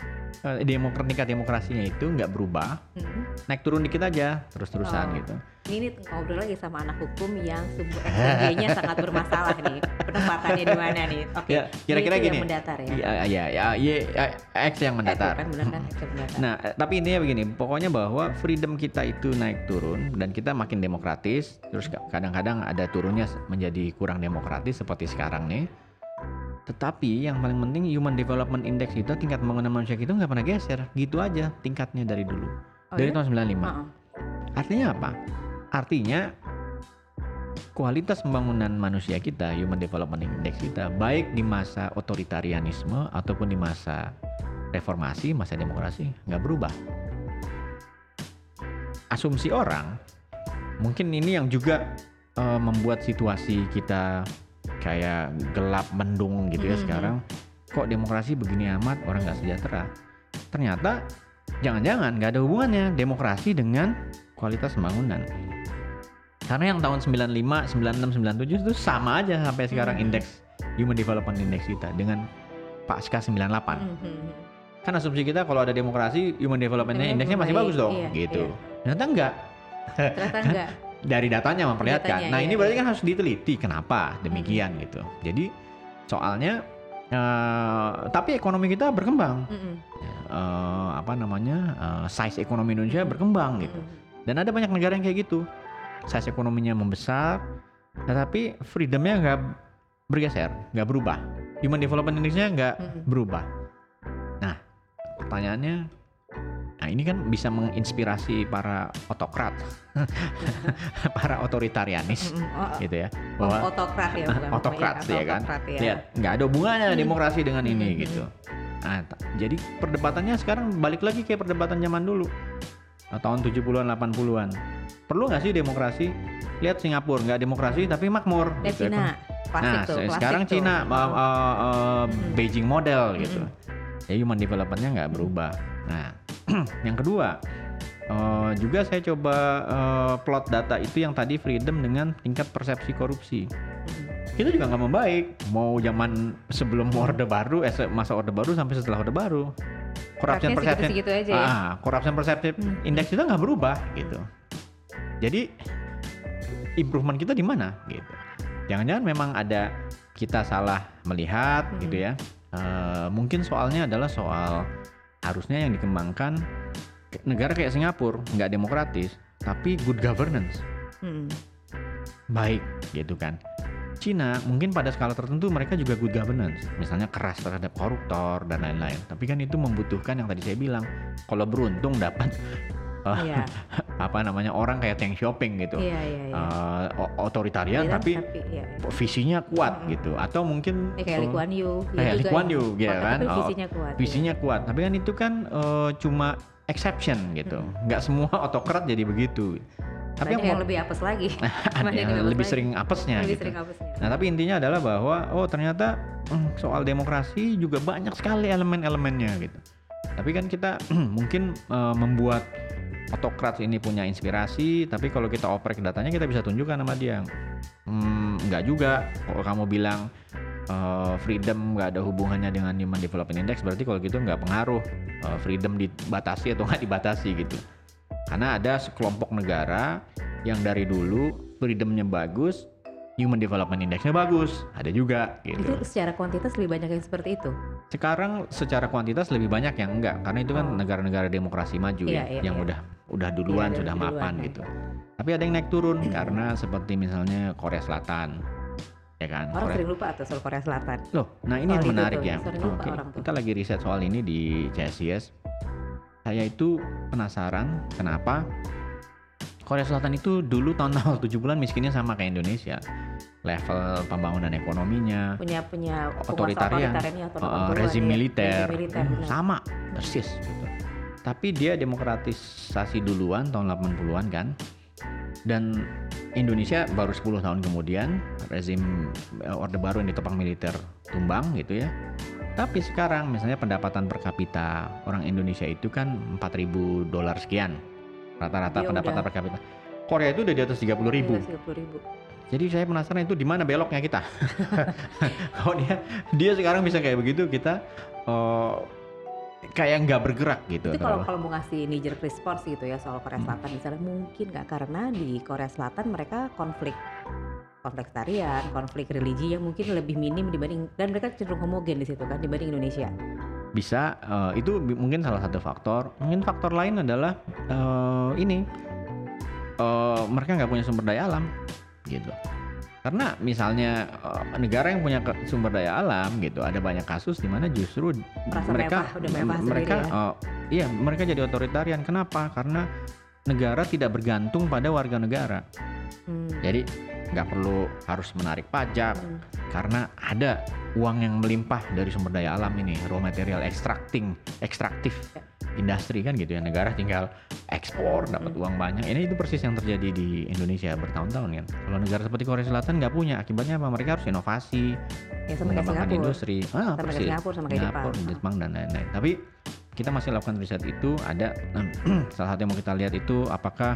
eh, demokrat tingkat demokrasinya itu nggak berubah, Mm-mm. naik turun dikit aja terus-terusan Oh. gitu. Ini ngobrol lagi sama anak hukum yang sumber nya sangat bermasalah nih. Penempatannya di mana nih? Oke. Ya, kira-kira gini. Yang mendatar ya. Iya, iya, ya, Y, eh, X yang mendatar. Kan benar kan X yang mendatar. Nah, eh, tapi intinya begini, pokoknya bahwa freedom kita itu naik turun dan kita makin demokratis, terus ka- kadang-kadang ada turunnya menjadi kurang demokratis seperti sekarang nih. Tetapi yang paling penting Human Development Index itu tingkat pembangunan manusia kita nggak pernah geser, gitu aja tingkatnya dari dulu, Oh, dari ya? tahun 95. Heeh. Artinya apa? Artinya kualitas pembangunan manusia kita, Human Development Index kita, baik di masa otoritarianisme ataupun di masa reformasi, masa demokrasi, nggak berubah. Asumsi orang, mungkin ini yang juga eh, membuat situasi kita kayak gelap mendung gitu ya Mhm. sekarang. Kok demokrasi begini amat, orang nggak sejahtera? Ternyata jangan-jangan nggak ada hubungannya demokrasi dengan kualitas pembangunan. Karena yang tahun 95, 96, 97 itu sama aja sampai sekarang Mhm. indeks Human Development Index kita dengan pasca 98. Mhm. Kan asumsi kita kalau ada demokrasi Human Development Memang Indexnya masih bagus dong iya, gitu. iya. Ternyata enggak. Ternyata enggak. dari datanya memperlihatkan. Datanya, nah iya, ini berarti iya. kan harus diteliti kenapa demikian gitu. Jadi soalnya eh, tapi ekonomi kita berkembang. Mm-mm. Eh, apa namanya eh, size ekonomi Indonesia berkembang gitu. Mm-mm. Dan ada banyak negara yang kayak gitu. Size ekonominya membesar, tetapi freedomnya nggak bergeser, nggak berubah. Human Development Index-nya nggak Mm-mm. berubah. Nah, pertanyaannya, nah ini kan bisa menginspirasi para otokrat, para otoritarianis, Mm-mm. Oh, gitu ya, oh, bahwa otokrat ya bukan otokrat iya, ya kan, otokrat ya. lihat nggak ada hubungannya Hmm. demokrasi dengan ini Hmm. gitu. Nah, jadi perdebatannya sekarang balik lagi kayak perdebatan zaman dulu, Nah, tahun 70-an 80-an. Perlu nggak sih demokrasi? Lihat Singapura nggak demokrasi tapi makmur. Dan gitu ya. Cina klasik Nah, tuh sekarang tuh. Cina uh, uh, uh, Hmm. Beijing model gitu. Mm-mm. Ya human development-nya nggak berubah. Nah, yang kedua uh, juga saya coba uh, plot data itu yang tadi freedom dengan tingkat persepsi korupsi. Itu juga nggak membaik. Mau zaman sebelum orde baru, eh, masa orde baru sampai setelah orde baru. Corruption Tracknya perception, segitu-segitu aja ya. ah, corruption Hmm. index kita nggak berubah gitu. Jadi improvement kita di mana gitu. Jangan-jangan memang ada kita salah melihat Hmm. gitu ya. Eh, mungkin soalnya adalah soal harusnya yang dikembangkan ke- negara kayak Singapura nggak demokratis tapi good governance Mm-mm. baik gitu kan. Cina mungkin pada skala tertentu mereka juga good governance, misalnya keras terhadap koruptor dan lain-lain. Tapi kan itu membutuhkan yang tadi saya bilang, kalau beruntung dapat eh, Iya, apa namanya orang kayak Teng Shopping gitu, iya, iya. iya. Eh, o- otoritarian Iya, tapi iya, iya. visinya kuat Mm-mm. gitu, atau mungkin Ya, kayak Lee Kuan Yew. kayak Lee juga Kuan yang Yew, gitu kuat, kan. Oh, visinya kuat. iya. visinya kuat. Tapi kan itu kan eh, cuma exception gitu, Mm-mm. nggak semua otokrat jadi begitu. Tapi Banyak yang lebih apes lagi. ada yang yang lebih apes sering apesnya lebih gitu. sering apesnya. Nah, tapi intinya adalah bahwa oh ternyata hmm, soal demokrasi juga banyak sekali elemen-elemennya gitu. Tapi kan kita mungkin eh, membuat otokrat ini punya inspirasi, tapi kalau kita oprek datanya kita bisa tunjukkan sama dia. Hmm, enggak juga. Kalau kamu bilang eh, freedom nggak ada hubungannya dengan Human Development Index, berarti kalau gitu nggak pengaruh eh, freedom dibatasi atau nggak dibatasi gitu. Karena ada sekelompok negara yang dari dulu freedomnya bagus, Human Development Indexnya bagus, ada juga Itu gitu. secara kuantitas lebih banyak yang seperti itu. Sekarang secara kuantitas lebih banyak yang enggak, karena itu kan Oh. negara-negara demokrasi maju Iya, ya, iya, yang iya. udah udah duluan Iya, sudah duluan, mapan iya. gitu. Tapi ada yang naik turun karena seperti misalnya Korea Selatan, ya kan? Orang Korea- sering lupa tuh soal Korea Selatan. Loh, nah ini Soal yang itu menarik ya. Oke, orang tuh. kita lagi riset soal ini di CSIS. Saya itu penasaran kenapa Korea Selatan itu dulu tahun-tahun 70-an miskinnya sama kayak Indonesia. Level pembangunan ekonominya, Punya punya Otoritarian. uh, rezim militer, Rezim militer, hmm, sama persis gitu. Tapi dia demokratisasi duluan tahun 80-an kan. Dan Indonesia baru 10 tahun kemudian rezim eh, Orde Baru yang ditopang militer tumbang gitu ya. Tapi sekarang misalnya pendapatan per kapita orang Indonesia itu kan 4.000 dolar sekian. Rata-rata Dia pendapatan udah- per kapita. Korea itu udah di atas 30.000 ribu. Iya, 30.000. Jadi saya penasaran itu di mana beloknya kita. Kalau dia dia sekarang bisa kayak begitu kita eh, kayak nggak bergerak gitu. Itu kalau kalau mau ngasih knee jerk response gitu ya soal Korea Hmm. Selatan misalnya mungkin nggak karena di Korea Selatan mereka konflik konflik tarian, konflik religi yang mungkin lebih minim dibanding dan mereka cenderung homogen di situ kan dibanding Indonesia. Bisa eh, itu mungkin salah satu faktor. Mungkin faktor lain adalah eh, ini eh, mereka nggak punya sumber daya alam gitu. Karena misalnya negara yang punya sumber daya alam gitu, ada banyak kasus di mana justru Merasa mereka mewah, udah mewah mereka ya. eh, iya mereka jadi otoritarian. Kenapa? Karena negara tidak bergantung pada warga negara. Hmm. Jadi nggak perlu harus menarik pajak Hmm. karena ada uang yang melimpah dari sumber daya alam ini, raw material extracting, ekstraktif industri kan gitu ya. Negara tinggal ekspor dapat uang banyak. Ini itu persis yang terjadi di Indonesia bertahun-tahun kan. Kalau negara seperti Korea Selatan nggak punya, akibatnya apa? Mereka harus inovasi, Ya sama mengembangkan Singapura. industri. Ah, Sama persis. Singapura sama kayak Jepang. Singapura, Jepang dan lain-lain. Tapi kita masih lakukan riset itu ada salah satu yang mau kita lihat itu apakah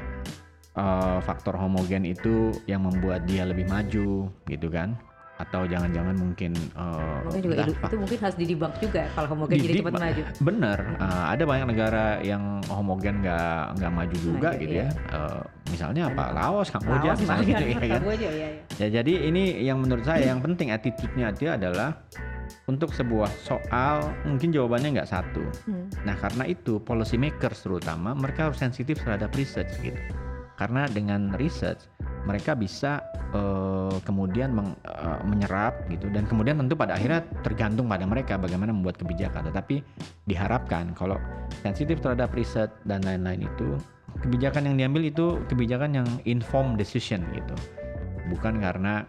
eh, faktor homogen itu yang membuat dia lebih maju gitu kan atau jangan-jangan mungkin eh, Mungkin juga entah itu, mungkin harus didibak juga kalau homogen jadi cepat maju. bener eh, ada banyak negara yang homogen nggak nggak maju juga Maju, gitu iya. ya Eh, misalnya apa Laos Kamboja Laos, misalnya gitu ya kan Kamboja, iya, iya. Ya jadi ini yang menurut saya yang penting attitude-nya dia adalah untuk sebuah soal mungkin jawabannya nggak satu. Hmm. Nah karena itu policy makers terutama mereka harus sensitif terhadap research gitu. Karena dengan research mereka bisa eh, kemudian meng- eh, menyerap gitu dan kemudian tentu pada akhirnya tergantung pada mereka bagaimana membuat kebijakan. Tetapi diharapkan kalau sensitif terhadap research dan lain-lain itu kebijakan yang diambil itu kebijakan yang informed decision gitu. Bukan karena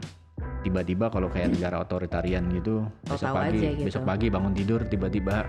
tiba-tiba kalau kayak negara otoritarian gitu besok pagi aja gitu. besok pagi bangun tidur tiba-tiba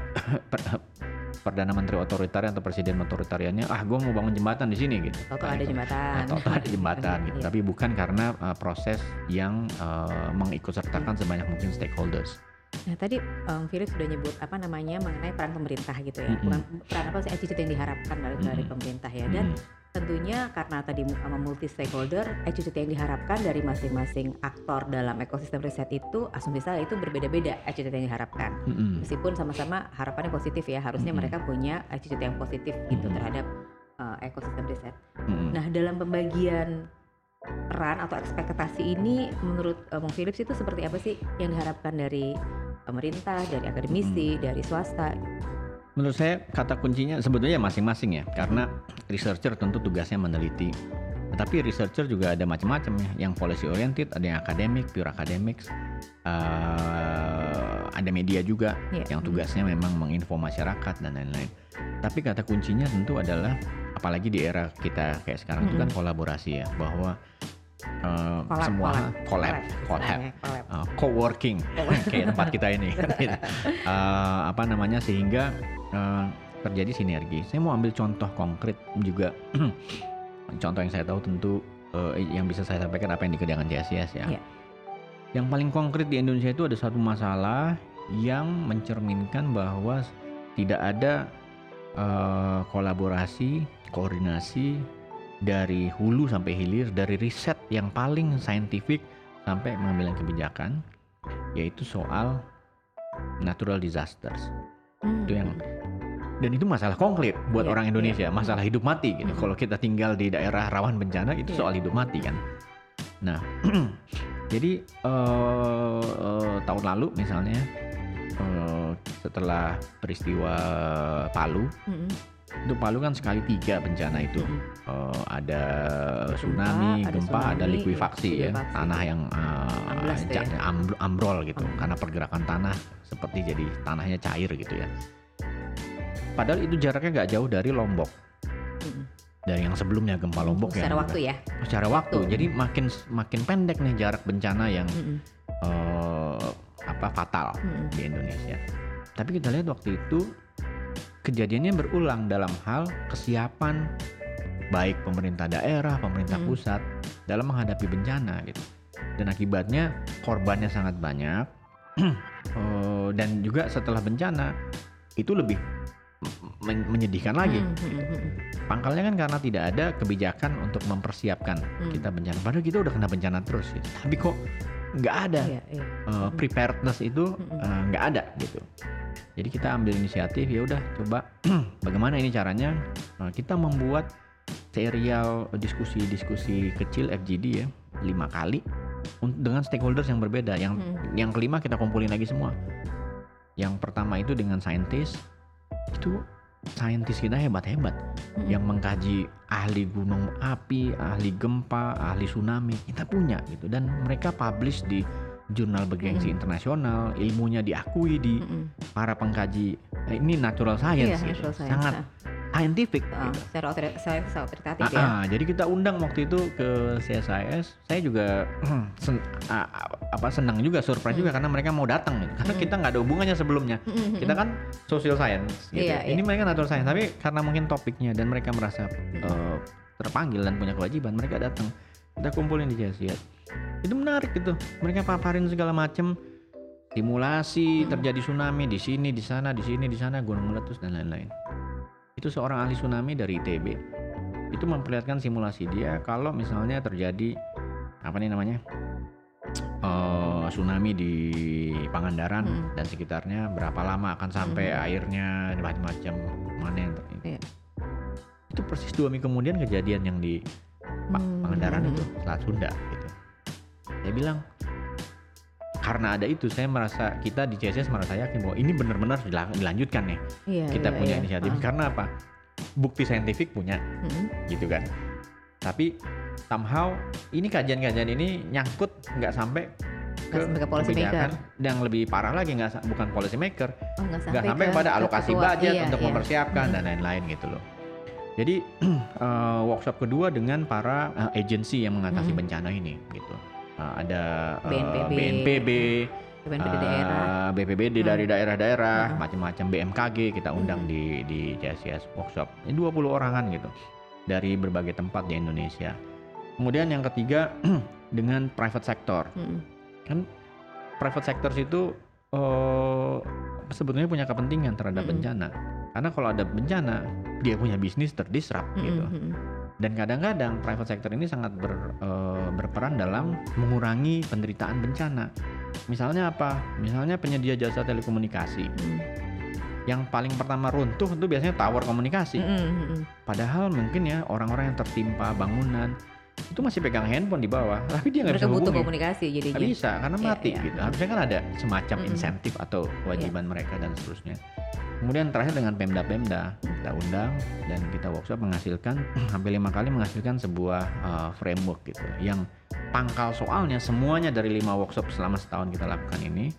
perdana menteri otoritarian atau presiden otoritariannya ah gue mau bangun jembatan di sini gitu Tahu-tahu Nah, ada itu. jembatan. Nah, tahu-tahu ada jembatan gitu Iya. tapi bukan karena uh, proses yang uh, mengikutsertakan Hmm. sebanyak mungkin stakeholders Nah tadi um, Philip sudah nyebut apa namanya mengenai peran pemerintah gitu ya, Mm-mm. bukan peran apa sih attitude yang diharapkan dari, dari Mm-mm. pemerintah ya. Dan Mm. Tentunya karena tadi sama multi stakeholder, attitude yang diharapkan dari masing-masing aktor dalam ekosistem riset itu, asumsi saya itu berbeda-beda attitude yang diharapkan. Mm-mm. Meskipun sama-sama harapannya positif ya, harusnya Mm-mm. mereka punya attitude yang positif gitu Mm-mm. terhadap uh, ekosistem riset. Mm-mm. Nah dalam pembagian peran atau ekspektasi ini menurut uh, Bung Philips itu seperti apa sih yang diharapkan dari pemerintah, dari akademisi, dari swasta? Menurut saya kata kuncinya sebetulnya masing-masing ya, karena researcher tentu tugasnya meneliti. Tapi researcher juga ada macam-macam ya, yang policy oriented, ada yang akademik, pure academics, eh, ada media juga Iya. yang tugasnya memang menginfo masyarakat dan lain-lain. Tapi kata kuncinya tentu adalah, apalagi di era kita kayak sekarang itu kan kolaborasi ya, bahwa eh, Collab, semua collab, collab, collab, istilahnya, collab. uh, co-working kayak tempat kita ini. Uh, apa namanya sehingga uh, terjadi sinergi. Saya mau ambil contoh konkret juga contoh yang saya tahu tentu uh, yang bisa saya sampaikan apa yang dikerjakan CSIS ya. Iya. Yang paling konkret di Indonesia itu ada satu masalah yang mencerminkan bahwa tidak ada uh, kolaborasi, koordinasi dari hulu sampai hilir, dari riset yang paling saintifik sampai mengambil kebijakan, yaitu soal natural disasters. Hmm. Itu yang dan itu masalah konkret buat Iya, orang Indonesia, masalah hidup mati gitu. Mhm. Kalau kita tinggal di daerah rawan bencana itu Iya. soal hidup mati kan. Nah, jadi eh, eh, tahun lalu misalnya eh, setelah peristiwa Palu, Mm-mm. Itu Palu kan sekali tiga bencana itu. Mm-mm. Eh, ada Gempa, tsunami, ada gempa, ada tsunami, likuifaksi iya, ya, likuifaksi. tanah yang tuh ya. ambrol gitu, Hmm. karena pergerakan tanah seperti jadi tanahnya cair gitu ya. Padahal itu jaraknya nggak jauh dari Lombok, Mm-mm. dari yang sebelumnya gempa Lombok Secara yang waktu ya. secara waktu. Waktu. Jadi makin makin pendek nih jarak bencana yang Mm-mm. eh, apa fatal Mm-mm. di Indonesia. Tapi kita lihat waktu itu kejadiannya berulang dalam hal kesiapan baik pemerintah daerah, pemerintah Hmm. pusat dalam menghadapi bencana gitu. Dan akibatnya korbannya sangat banyak. Eh, dan juga setelah bencana itu lebih men- menyedihkan lagi. Mm, mm, mm, mm. Pangkalnya kan karena tidak ada kebijakan untuk mempersiapkan Hmm. kita bencana. Padahal kita udah kena bencana terus gitu. Tapi kok nggak ada Iya, iya. uh, preparedness itu uh, nggak ada gitu. Jadi kita ambil inisiatif ya udah coba bagaimana ini caranya Uh, kita membuat serial diskusi-diskusi kecil FGD ya lima kali dengan stakeholders yang berbeda. Yang Mm. yang kelima kita kumpulin lagi semua. Yang pertama itu dengan saintis itu saintis kita hebat-hebat Mm-mm. yang mengkaji ahli gunung api, ahli gempa, ahli tsunami kita punya gitu dan mereka publish di jurnal bergengsi Mm. internasional, ilmunya diakui di Mm-mm. para pengkaji eh, ini natural science Iya, gitu, natural science. sangat Ah, scientific ah, gitu. secara otori- saya saya otoritatif Ah, ya. ah, jadi kita undang waktu itu ke CSIS, saya juga sen- ah, apa senang juga, surprise Mm. juga karena mereka mau datang gitu. Karena Mm. kita nggak ada hubungannya sebelumnya. Mm-mm. Kita kan social science gitu. Iya, Ini iya. mereka natural science, tapi karena mungkin topiknya dan mereka merasa eh, terpanggil dan punya kewajiban, mereka datang. Kita kumpulin di CSIS. Itu menarik gitu. Mereka paparin segala macam simulasi terjadi tsunami di sini, di sana, di sini, di sana, gunung meletus dan lain-lain. Itu seorang ahli tsunami dari ITB. Itu memperlihatkan simulasi dia kalau misalnya terjadi apa nih namanya? eh, tsunami di Pangandaran Mm. dan sekitarnya berapa lama akan sampai Mm. airnya macam-macam mana yang ter- Iya. itu persis dua minggu kemudian kejadian yang di Hmm, Pangandaran hmm, itu Selat Sunda gitu saya bilang karena ada itu saya merasa kita di CSS merasa yakin bahwa ini benar-benar dilanjutkan nih Iya, kita iya, punya iya. inisiatif Ah. karena apa bukti saintifik punya Mm-mm. gitu kan tapi somehow ini kajian-kajian ini nyangkut nggak sampai sampai ke policy maker. yang lebih parah lagi nggak bukan policy maker Oh, nggak nggak sampai ke- pada alokasi ketua. budget Iya, untuk iya. mempersiapkan Mm. dan lain-lain gitu loh jadi eh, workshop kedua dengan para eh, agensi yang mengatasi Mm. bencana ini gitu Eh, ada eh, BNPB. BNPB BNPB eh, daerah. BPBD Hmm. dari daerah-daerah Hmm. macam-macam BMKG kita undang Hmm. di di CSIS workshop ini 20 orangan gitu dari berbagai tempat di Indonesia kemudian yang ketiga dengan private sector Mm-mm. kan private sector itu eh, sebetulnya punya kepentingan terhadap Mm-mm. bencana karena kalau ada bencana dia punya bisnis terdisrupt Mm-mm, gitu mm-mm. Dan kadang-kadang private sector ini sangat ber- eh, berperan dalam mengurangi penderitaan bencana misalnya apa misalnya penyedia jasa telekomunikasi Mm. yang paling pertama runtuh itu biasanya tower komunikasi padahal mungkin ya orang-orang yang tertimpa bangunan itu masih pegang handphone di bawah tapi dia nggak bisa butuh hubungi komunikasi jadinya. Nggak bisa karena Iya, mati iya. gitu. Harusnya kan ada semacam Mm-mm. insentif atau kewajiban mereka dan seterusnya. Kemudian terakhir dengan Pemda-Pemda kita undang dan kita workshop menghasilkan hampir lima kali menghasilkan sebuah uh, framework gitu yang pangkal soalnya semuanya dari lima workshop selama setahun kita lakukan ini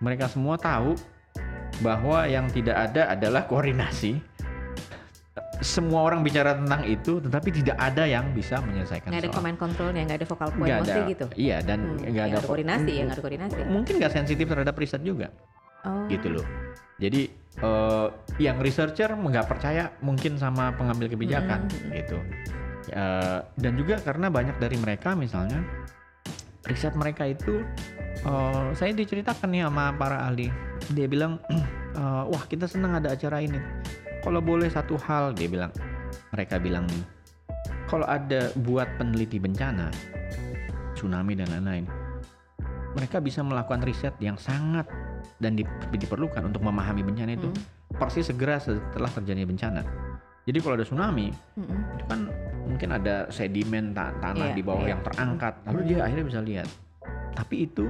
mereka semua tahu bahwa yang tidak ada adalah koordinasi semua orang bicara tentang itu tetapi tidak ada yang bisa menyelesaikan Nggak ada soal command controlnya, nggak ada focal point, mostly ada gitu. iya dan Hmm, nggak nggak ada ada koordinasi ya, nggak ada koordinasi. mungkin nggak sensitif terhadap riset juga Oh. gitu loh jadi eh, yang researcher nggak percaya mungkin sama pengambil kebijakan Mm-mm. gitu. Eh, dan juga karena banyak dari mereka misalnya riset mereka itu eh, saya diceritakan nih sama para ahli. Dia bilang eh, wah kita senang ada acara ini. Kalau boleh satu hal dia bilang. Mereka bilang nih kalau ada buat peneliti bencana tsunami dan lain-lain mereka bisa melakukan riset yang sangat dan di- diperlukan untuk memahami bencana itu Mm. persis segera setelah terjadi bencana jadi kalau ada tsunami Mm-mm. itu kan mungkin ada sedimen ta- tanah Iya, di bawah iya. yang terangkat lalu dia akhirnya bisa lihat tapi itu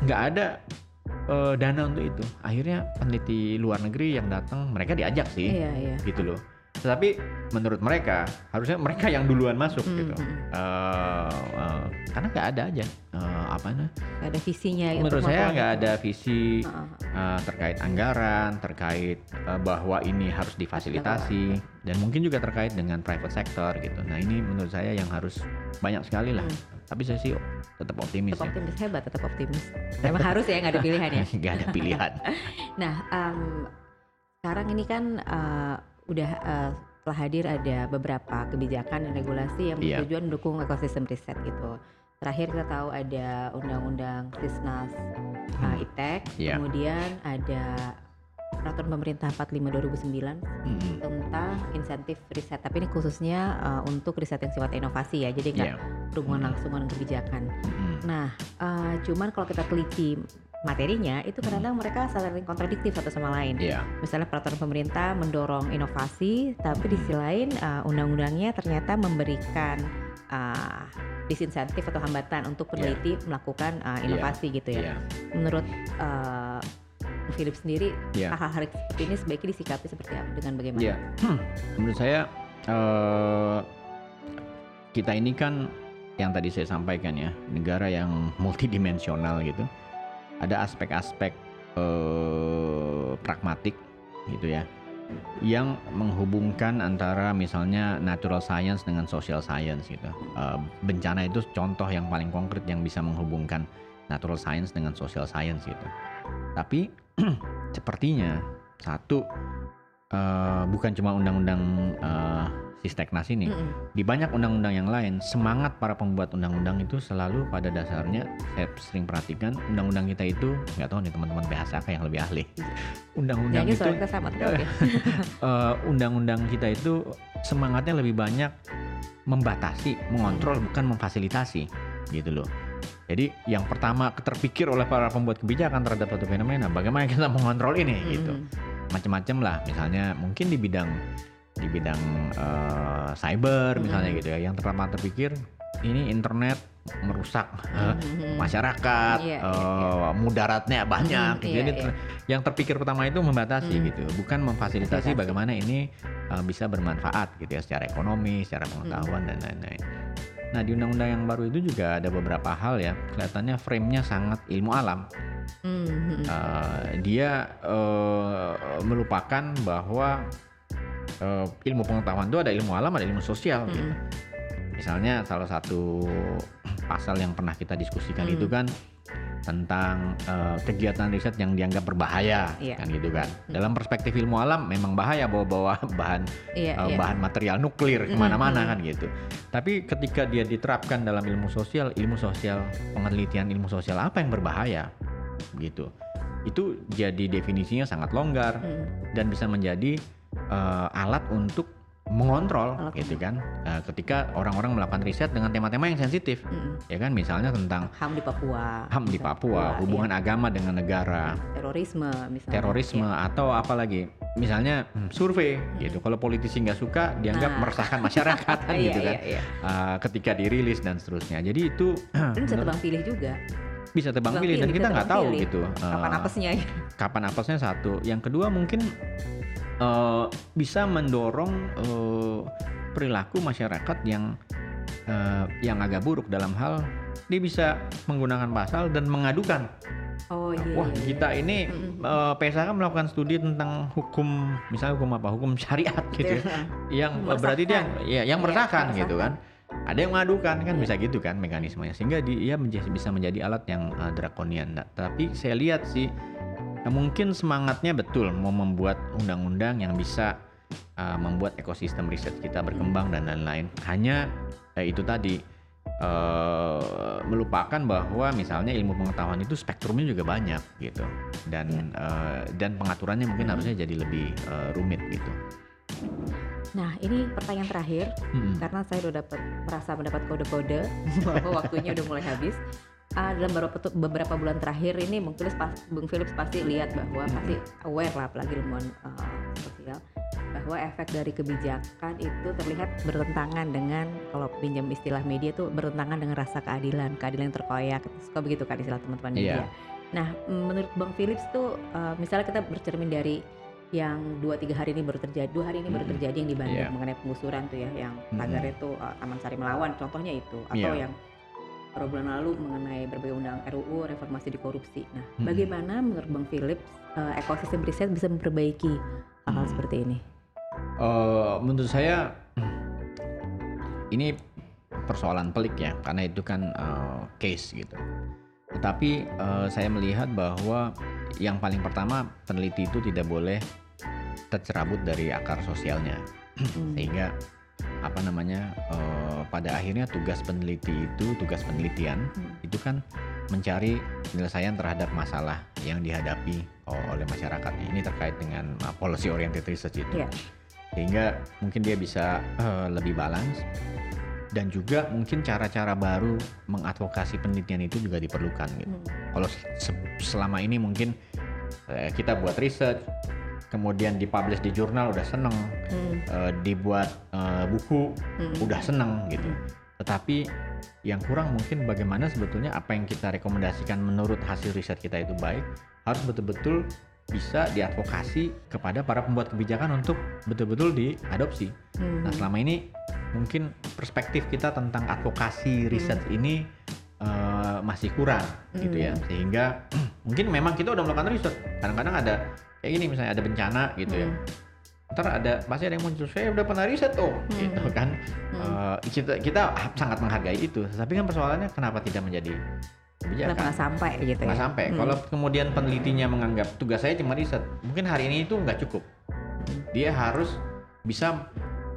nggak ada eh, dana untuk itu akhirnya peneliti luar negeri yang datang mereka diajak sih Iya, iya. gitu loh tetapi menurut mereka harusnya mereka yang duluan masuk Mm, gitu. Eh, eh, karena nggak ada aja eh, apa namanya Nggak ada visinya. ya menurut saya nggak ada visi Heeh. uh, terkait anggaran, terkait uh, bahwa ini harus difasilitasi dan mungkin juga terkait dengan private sector gitu. Nah ini menurut saya yang harus banyak sekali lah. Hmm. Tapi saya sih tetap optimis Tetap ya. optimis hebat, tetap optimis. Emang harus ya nggak ada pilihan ya. Nggak ada pilihan. Nah, em, sekarang ini kan eh, udah eh, telah hadir ada beberapa kebijakan dan regulasi yang Iya. bertujuan mendukung ekosistem riset gitu. Terakhir kita tahu ada undang-undang Sisnas uh, Hmm. ITEK, Iya. kemudian ada peraturan pemerintah 45 2009 Mm-mm. tentang insentif riset. Tapi ini khususnya uh, untuk riset yang sifatnya inovasi ya, jadi nggak berhubungan Hmm. langsung dengan kebijakan. Mm-mm. Nah, uh, cuman kalau kita teliti materinya itu kadang mereka saling kontradiktif satu sama lain. Iya. Misalnya peraturan pemerintah mendorong inovasi, tapi di sisi lain uh, undang-undangnya ternyata memberikan uh, disinsentif atau hambatan untuk peneliti melakukan uh, inovasi gitu ya. Iya. Menurut uh, Philip sendiri, Iya. hal-hal seperti ini sebaiknya disikapi seperti apa dengan bagaimana? Iya. Menurut saya eh, kita ini kan yang tadi saya sampaikan ya negara yang multidimensional gitu. Ada aspek-aspek eh, pragmatik gitu ya yang menghubungkan antara misalnya natural science dengan social science gitu. Eh, bencana itu contoh yang paling konkret yang bisa menghubungkan natural science dengan social science gitu. Tapi sepertinya satu eh, bukan cuma undang-undang eh, Sisteknas ini, Mm-mm. di banyak undang-undang yang lain semangat para pembuat undang-undang itu selalu pada dasarnya saya sering perhatikan undang-undang kita itu nggak tahu nih teman-teman PHSK yang lebih ahli. Undang-undang itu eh, undang-undang kita itu semangatnya lebih banyak membatasi, mengontrol bukan memfasilitasi gitu loh. Jadi yang pertama terpikir oleh para pembuat kebijakan terhadap suatu fenomena, bagaimana kita mengontrol ini gitu. Macam-macam lah, misalnya mungkin di bidang di bidang eh, cyber misalnya Mhm. gitu ya. Yang pertama terpikir ini internet merusak eh, Mhm. masyarakat, Iya, iya, eh, mudaratnya banyak. Mhm, gitu. iya, Jadi iya. ter- yang terpikir pertama itu membatasi Mhm. gitu, bukan memfasilitasi Fasilitasi. bagaimana ini eh, bisa bermanfaat gitu ya secara ekonomi, secara pengetahuan Mhm. dan lain-lain. Nah di undang-undang yang baru itu juga ada beberapa hal ya, kelihatannya frame-nya sangat ilmu alam. Mhm. Eh, dia eh, melupakan bahwa eh, ilmu pengetahuan itu ada ilmu alam, ada ilmu sosial. gitu. Mhm. Misalnya salah satu pasal yang pernah kita diskusikan Hmm. itu kan tentang eh, kegiatan riset yang dianggap berbahaya, Iya. kan gitu kan. Dalam perspektif ilmu alam memang bahaya bawa-bawa bahan Iya, eh, iya. bahan material nuklir ke mana-mana mhm. kan gitu. Tapi ketika dia diterapkan dalam ilmu sosial, ilmu sosial penelitian ilmu sosial apa yang berbahaya, gitu. Itu jadi definisinya sangat longgar Mhm. dan bisa menjadi eh, alat untuk mengontrol Alat gitu kan Eh, ketika orang-orang melakukan riset dengan tema-tema yang sensitif Mhm. ya kan misalnya tentang HAM di Papua. HAM di. Papua Iya. hubungan agama dengan negara terorisme misalnya. terorisme Iya. atau apa lagi misalnya hmm, survei gitu kalau politisi nggak suka dianggap Nah. meresahkan masyarakat kan Iya, gitu kan iya, iya. Eh, ketika dirilis dan seterusnya jadi itu Dan bisa tebang pilih juga. bisa tebang Tebang pilih dan kita nggak tahu pilih. gitu Kapan Eh, apesnya ya? kapan apesnya satu yang kedua mungkin eh, bisa mendorong eh, perilaku masyarakat yang eh, yang agak buruk dalam hal dia bisa menggunakan pasal dan mengadukan Oh iya. wah iya, iya. kita ini Mm-mm. eh, PSK kan melakukan studi tentang hukum misalnya hukum apa hukum syariat gitu ya. yang Meresahkan. berarti dia ya yang Iya, meresahkan meresahkan. gitu kan ada yang mengadukan kan Iya. bisa gitu kan mekanismenya sehingga dia menjadi, bisa menjadi alat yang eh, drakonian Nah, tapi saya lihat sih eh, mungkin semangatnya betul mau membuat undang-undang yang bisa eh, membuat ekosistem riset kita berkembang dan lain-lain hanya eh, itu tadi eh, melupakan bahwa misalnya ilmu pengetahuan itu spektrumnya juga banyak gitu dan eh, dan pengaturannya mungkin Hmm. harusnya jadi lebih eh, rumit gitu. Nah ini pertanyaan terakhir Hmm. karena saya udah dapat merasa mendapat kode-kode bahwa waktunya udah mulai habis. Ah, dalam beberapa, beberapa bulan terakhir ini Bung Philips, pas, Bung Philips pasti lihat bahwa pasti aware lah apalagi ilmuwan uh, sosial bahwa efek dari kebijakan itu terlihat bertentangan dengan kalau pinjam istilah media tuh bertentangan dengan rasa keadilan keadilan yang terkoyak suka begitu kan istilah teman-teman media. Iya. Nah menurut Bang Philips tuh uh, misalnya kita bercermin dari yang dua tiga hari ini baru terjadi dua hari ini baru terjadi yang di Bandung Iya. mengenai penggusuran tuh ya yang tagarnya tuh uh, Taman Sari Melawan contohnya itu atau Iya. yang beberapa bulan lalu mengenai berbagai undang RUU reformasi di korupsi. Nah, Mm-mm. bagaimana menurut Bang Philips uh, ekosistem riset bisa memperbaiki hal-hal Hmm. seperti ini? Eh, menurut saya ini persoalan pelik ya karena itu kan eh, case gitu. Tetapi eh, saya melihat bahwa yang paling pertama peneliti itu tidak boleh tercerabut dari akar sosialnya Hmm. sehingga apa namanya eh, pada akhirnya tugas peneliti itu tugas penelitian Hmm. itu kan mencari penyelesaian terhadap masalah yang dihadapi oleh masyarakat. Ini terkait dengan uh, policy oriented research itu. Iya. Sehingga mungkin dia bisa uh, lebih balance dan juga mungkin cara-cara baru mengadvokasi penelitian itu juga diperlukan gitu. Hmm. Kalau se- selama ini mungkin eh, kita buat research kemudian dipublish di jurnal udah seneng, Hmm. eh, dibuat eh, buku Hmm. udah seneng gitu. Hmm. Tetapi yang kurang mungkin bagaimana sebetulnya apa yang kita rekomendasikan menurut hasil riset kita itu baik harus betul-betul bisa diadvokasi kepada para pembuat kebijakan untuk betul-betul diadopsi. Hmm. Nah selama ini mungkin perspektif kita tentang advokasi riset ini eh, masih kurang gitu ya Hmm. sehingga mungkin memang kita udah melakukan riset kadang-kadang ada kayak gini misalnya ada bencana gitu ya Hmm. ntar ada pasti ada yang muncul saya udah pernah riset tuh Hmm. gitu kan Hmm. Eh, kita kita sangat menghargai itu tapi kan persoalannya kenapa tidak menjadi kebijakan Kenapa nggak sampai gitu nggak ya? sampai Hmm. kalau kemudian penelitinya menganggap tugas saya cuma riset mungkin hari ini itu nggak cukup dia harus bisa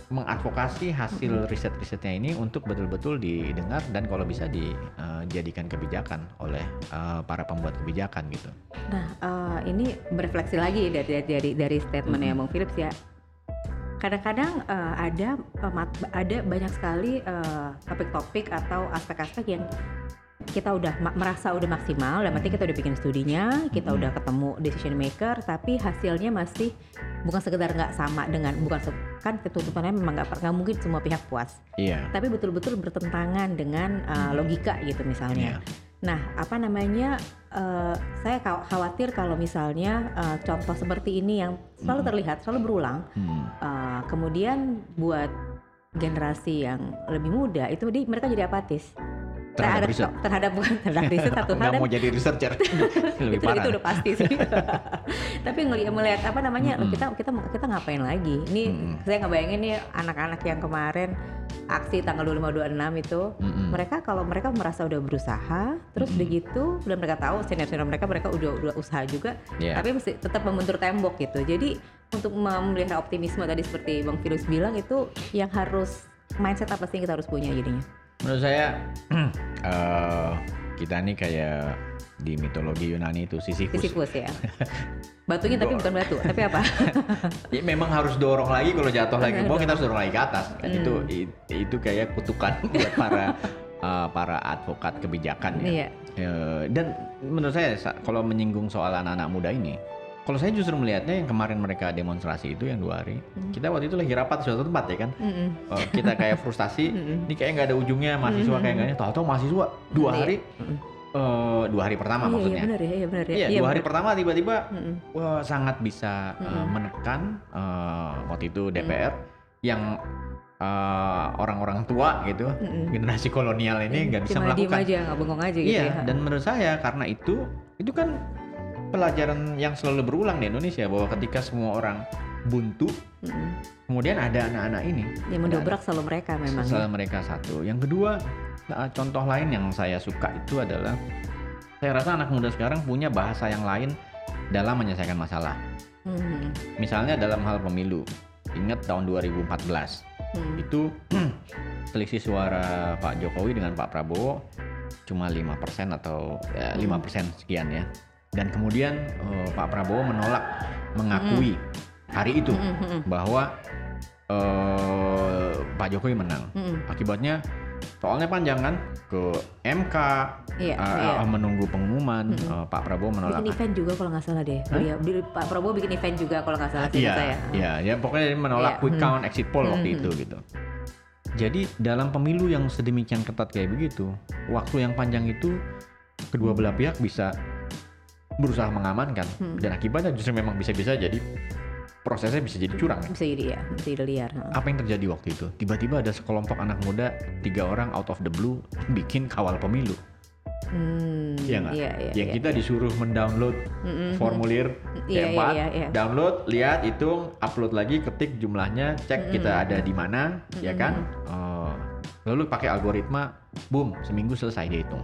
mengadvokasi hasil riset-risetnya ini untuk betul-betul didengar dan kalau bisa dijadikan kebijakan oleh eh, para pembuat kebijakan gitu. Nah, eh, ini berefleksi lagi dari dari dari statementnya Mm-mm. Bang Philips ya. Kadang-kadang eh, ada eh, mat- ada banyak sekali eh, topik-topik atau aspek-aspek yang kita udah merasa udah maksimal, dan berarti kita udah bikin studinya, kita Mm-mm. udah ketemu decision maker, tapi hasilnya masih bukan sekedar nggak sama dengan bukan kan tuntutannya memang nggak nggak mungkin semua pihak puas, Iya. tapi betul-betul bertentangan dengan uh, logika gitu misalnya. Iya. Nah, apa namanya? eh, saya khaw- khawatir kalau misalnya eh, contoh seperti ini yang selalu Mm. terlihat, selalu berulang. Hmm. eh, kemudian buat generasi yang lebih muda itu di, mereka jadi apatis Terhadap riset. terhadap bukan terhadap riset satu hal Nggak dan mau jadi researcher. Lebih itu, parah. itu udah pasti sih. Tapi ngelihat melihat apa namanya Mm-mm. kita kita kita ngapain lagi? Ini Mm-mm. saya ngebayangin nih anak-anak yang kemarin aksi tanggal 25 26 itu Mm-mm. mereka kalau mereka merasa udah berusaha terus Mm-mm. begitu udah mereka tahu senior-senior mereka mereka udah udah usaha juga Iya. tapi mesti tetap membentur tembok gitu. Jadi untuk memelihara optimisme tadi seperti Bang Filus bilang itu yang harus mindset apa sih yang kita harus punya jadinya? Menurut saya eh, kita nih kayak di mitologi Yunani itu Sisyphus. Sisyphus ya. Batunya tapi bukan batu, tapi apa? Ya, memang harus dorong lagi kalau jatuh lagi mau kita harus dorong lagi ke atas. Kan Hmm. itu itu kayak kutukan buat para eh, para advokat kebijakan ya. Iya. Eh, dan menurut saya sa- kalau menyinggung soal anak-anak muda ini, kalau saya justru melihatnya yang kemarin mereka demonstrasi itu yang dua hari, Hmm. kita waktu itu lagi rapat di suatu tempat ya kan, Mm-mm. Eh, kita kayak frustasi, Mm-mm. ini kayak nggak ada ujungnya mahasiswa Mm-mm. kayak nggak ada, tahu-tahu mahasiswa dua Iya. hari, Mm-mm. eh, dua hari pertama Iya, maksudnya, Iya benar ya, iya benar ya. iya dua hari benar. pertama tiba-tiba Mm-mm. wah sangat bisa uh, Mm-mm. menekan uh, waktu itu DPR yang uh, orang-orang tua gitu Mm-mm. generasi kolonial ini nggak bisa diem melakukan aja, nggak bengong aja gitu iya ya. dan menurut saya karena itu itu kan pelajaran yang selalu berulang di Indonesia bahwa ketika semua orang buntu Mm-mm. kemudian ada anak-anak ini Yang mendobrak selalu mereka memang. Salah mereka satu. Yang kedua, nah, contoh lain yang saya suka itu adalah saya rasa anak muda sekarang punya bahasa yang lain dalam menyelesaikan masalah. Hmm. Misalnya dalam hal pemilu. Ingat tahun 2014 Hmm. itu selisih suara Pak Jokowi dengan Pak Prabowo cuma 5% atau ya, Hmm. 5% sekian ya. Dan kemudian eh, Pak Prabowo menolak mengakui hari itu Mm-mm, mm-mm, bahwa eh, Pak Jokowi menang. mm-mm. Akibatnya soalnya panjang kan ke MK Iya, eh, iya. eh, menunggu pengumuman Mm-mm. eh, Pak Prabowo menolak. Bikin event juga kalau nggak salah deh. Hah? Iya, Pak Prabowo bikin event juga kalau nggak salah Iya, saya. iya, ya pokoknya dia menolak Iya, quick hmm. count exit poll waktu Hmm, itu gitu. Jadi dalam pemilu yang sedemikian ketat kayak begitu, waktu yang panjang itu kedua belah pihak bisa berusaha mengamankan Hmm. dan akibatnya justru memang bisa-bisa jadi prosesnya bisa jadi curang. Bisa jadi ya, bisa jadi liar. Apa yang terjadi waktu itu? Tiba-tiba ada sekelompok anak muda, tiga orang out of the blue bikin kawal pemilu. Hmm, Iya nggak? Iya, iya. yang iya. kita disuruh mendownload Mm-mm. formulir Iya, C4, iya, iya, iya. download, lihat, hitung, upload lagi, ketik jumlahnya, cek kita ada di mana, ya kan? Oh, lalu pakai algoritma, boom, seminggu selesai dia hitung.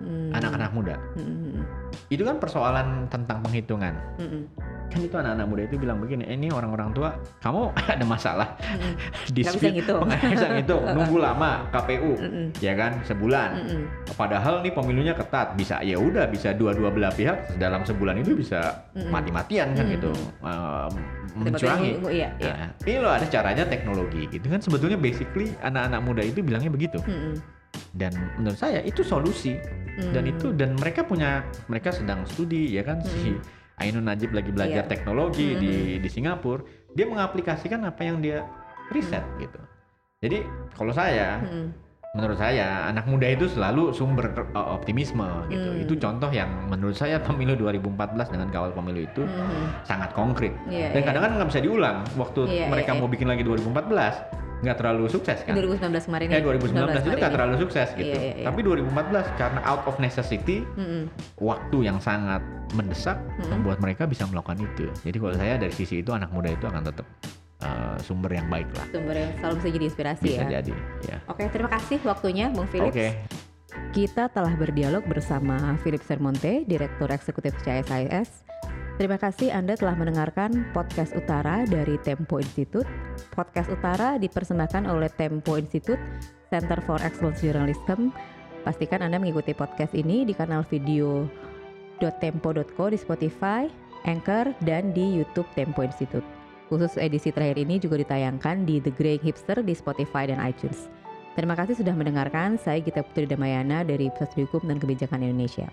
Hmm. Anak-anak muda, Mm-mm. itu kan persoalan tentang penghitungan. Mm-mm. Kan itu anak-anak muda itu bilang begini, "Eh, ini orang-orang tua, kamu ada masalah ngitung." nggak bisa ngitung, nunggu lama KPU, Mm-mm. ya kan, sebulan. Mm-mm. Padahal nih pemilunya ketat, bisa ya udah bisa dua-dua belah pihak dalam sebulan itu bisa Mm-mm. mati-matian kan Mm-mm. gitu, eh, Tiba-tiba mencurangi. Iya, iya. Nah, ini loh ada caranya teknologi gitu kan sebetulnya basically anak-anak muda itu bilangnya begitu Mm-mm. Dan menurut saya itu solusi dan Mm. itu dan mereka punya mereka sedang studi ya kan si Ainun Najib lagi belajar Iya. teknologi Mm-mm. di di Singapura dia mengaplikasikan apa yang dia riset gitu jadi kalau saya Mm-mm. menurut saya anak muda itu selalu sumber uh, optimisme gitu Hmm. itu contoh yang menurut saya pemilu 2014 dengan kawal pemilu itu Mm-mm. sangat konkret Iya, dan iya. kadang-kadang nggak bisa diulang waktu Iya, mereka iya, mau bikin lagi 2014 nggak terlalu sukses kan 2019 kemarin eh ya, 2019 itu nggak terlalu sukses gitu Iya, iya, iya. tapi 2014 karena out of necessity Mm-mm. waktu yang sangat mendesak Mm-mm. membuat mereka bisa melakukan itu jadi kalau saya dari sisi itu anak muda itu akan tetap uh, sumber yang baik lah Sumber yang selalu bisa jadi inspirasi bisa ya. jadi ya Oke, terima kasih waktunya Bung Philips. oke Kita telah berdialog bersama Philip Sermonte, Direktur Eksekutif CSIS. Terima kasih Anda telah mendengarkan podcast Utara dari Tempo Institute. Podcast Utara dipersembahkan oleh Tempo Institute, Center for Excellence Journalism. Pastikan Anda mengikuti podcast ini di kanal video.tempo.co di Spotify, Anchor, dan di YouTube Tempo Institute. Khusus edisi terakhir ini juga ditayangkan di The Grey Hipster di Spotify dan iTunes. Terima kasih sudah mendengarkan. Saya Gita Putri Damayana dari Pusat Hukum dan Kebijakan Indonesia.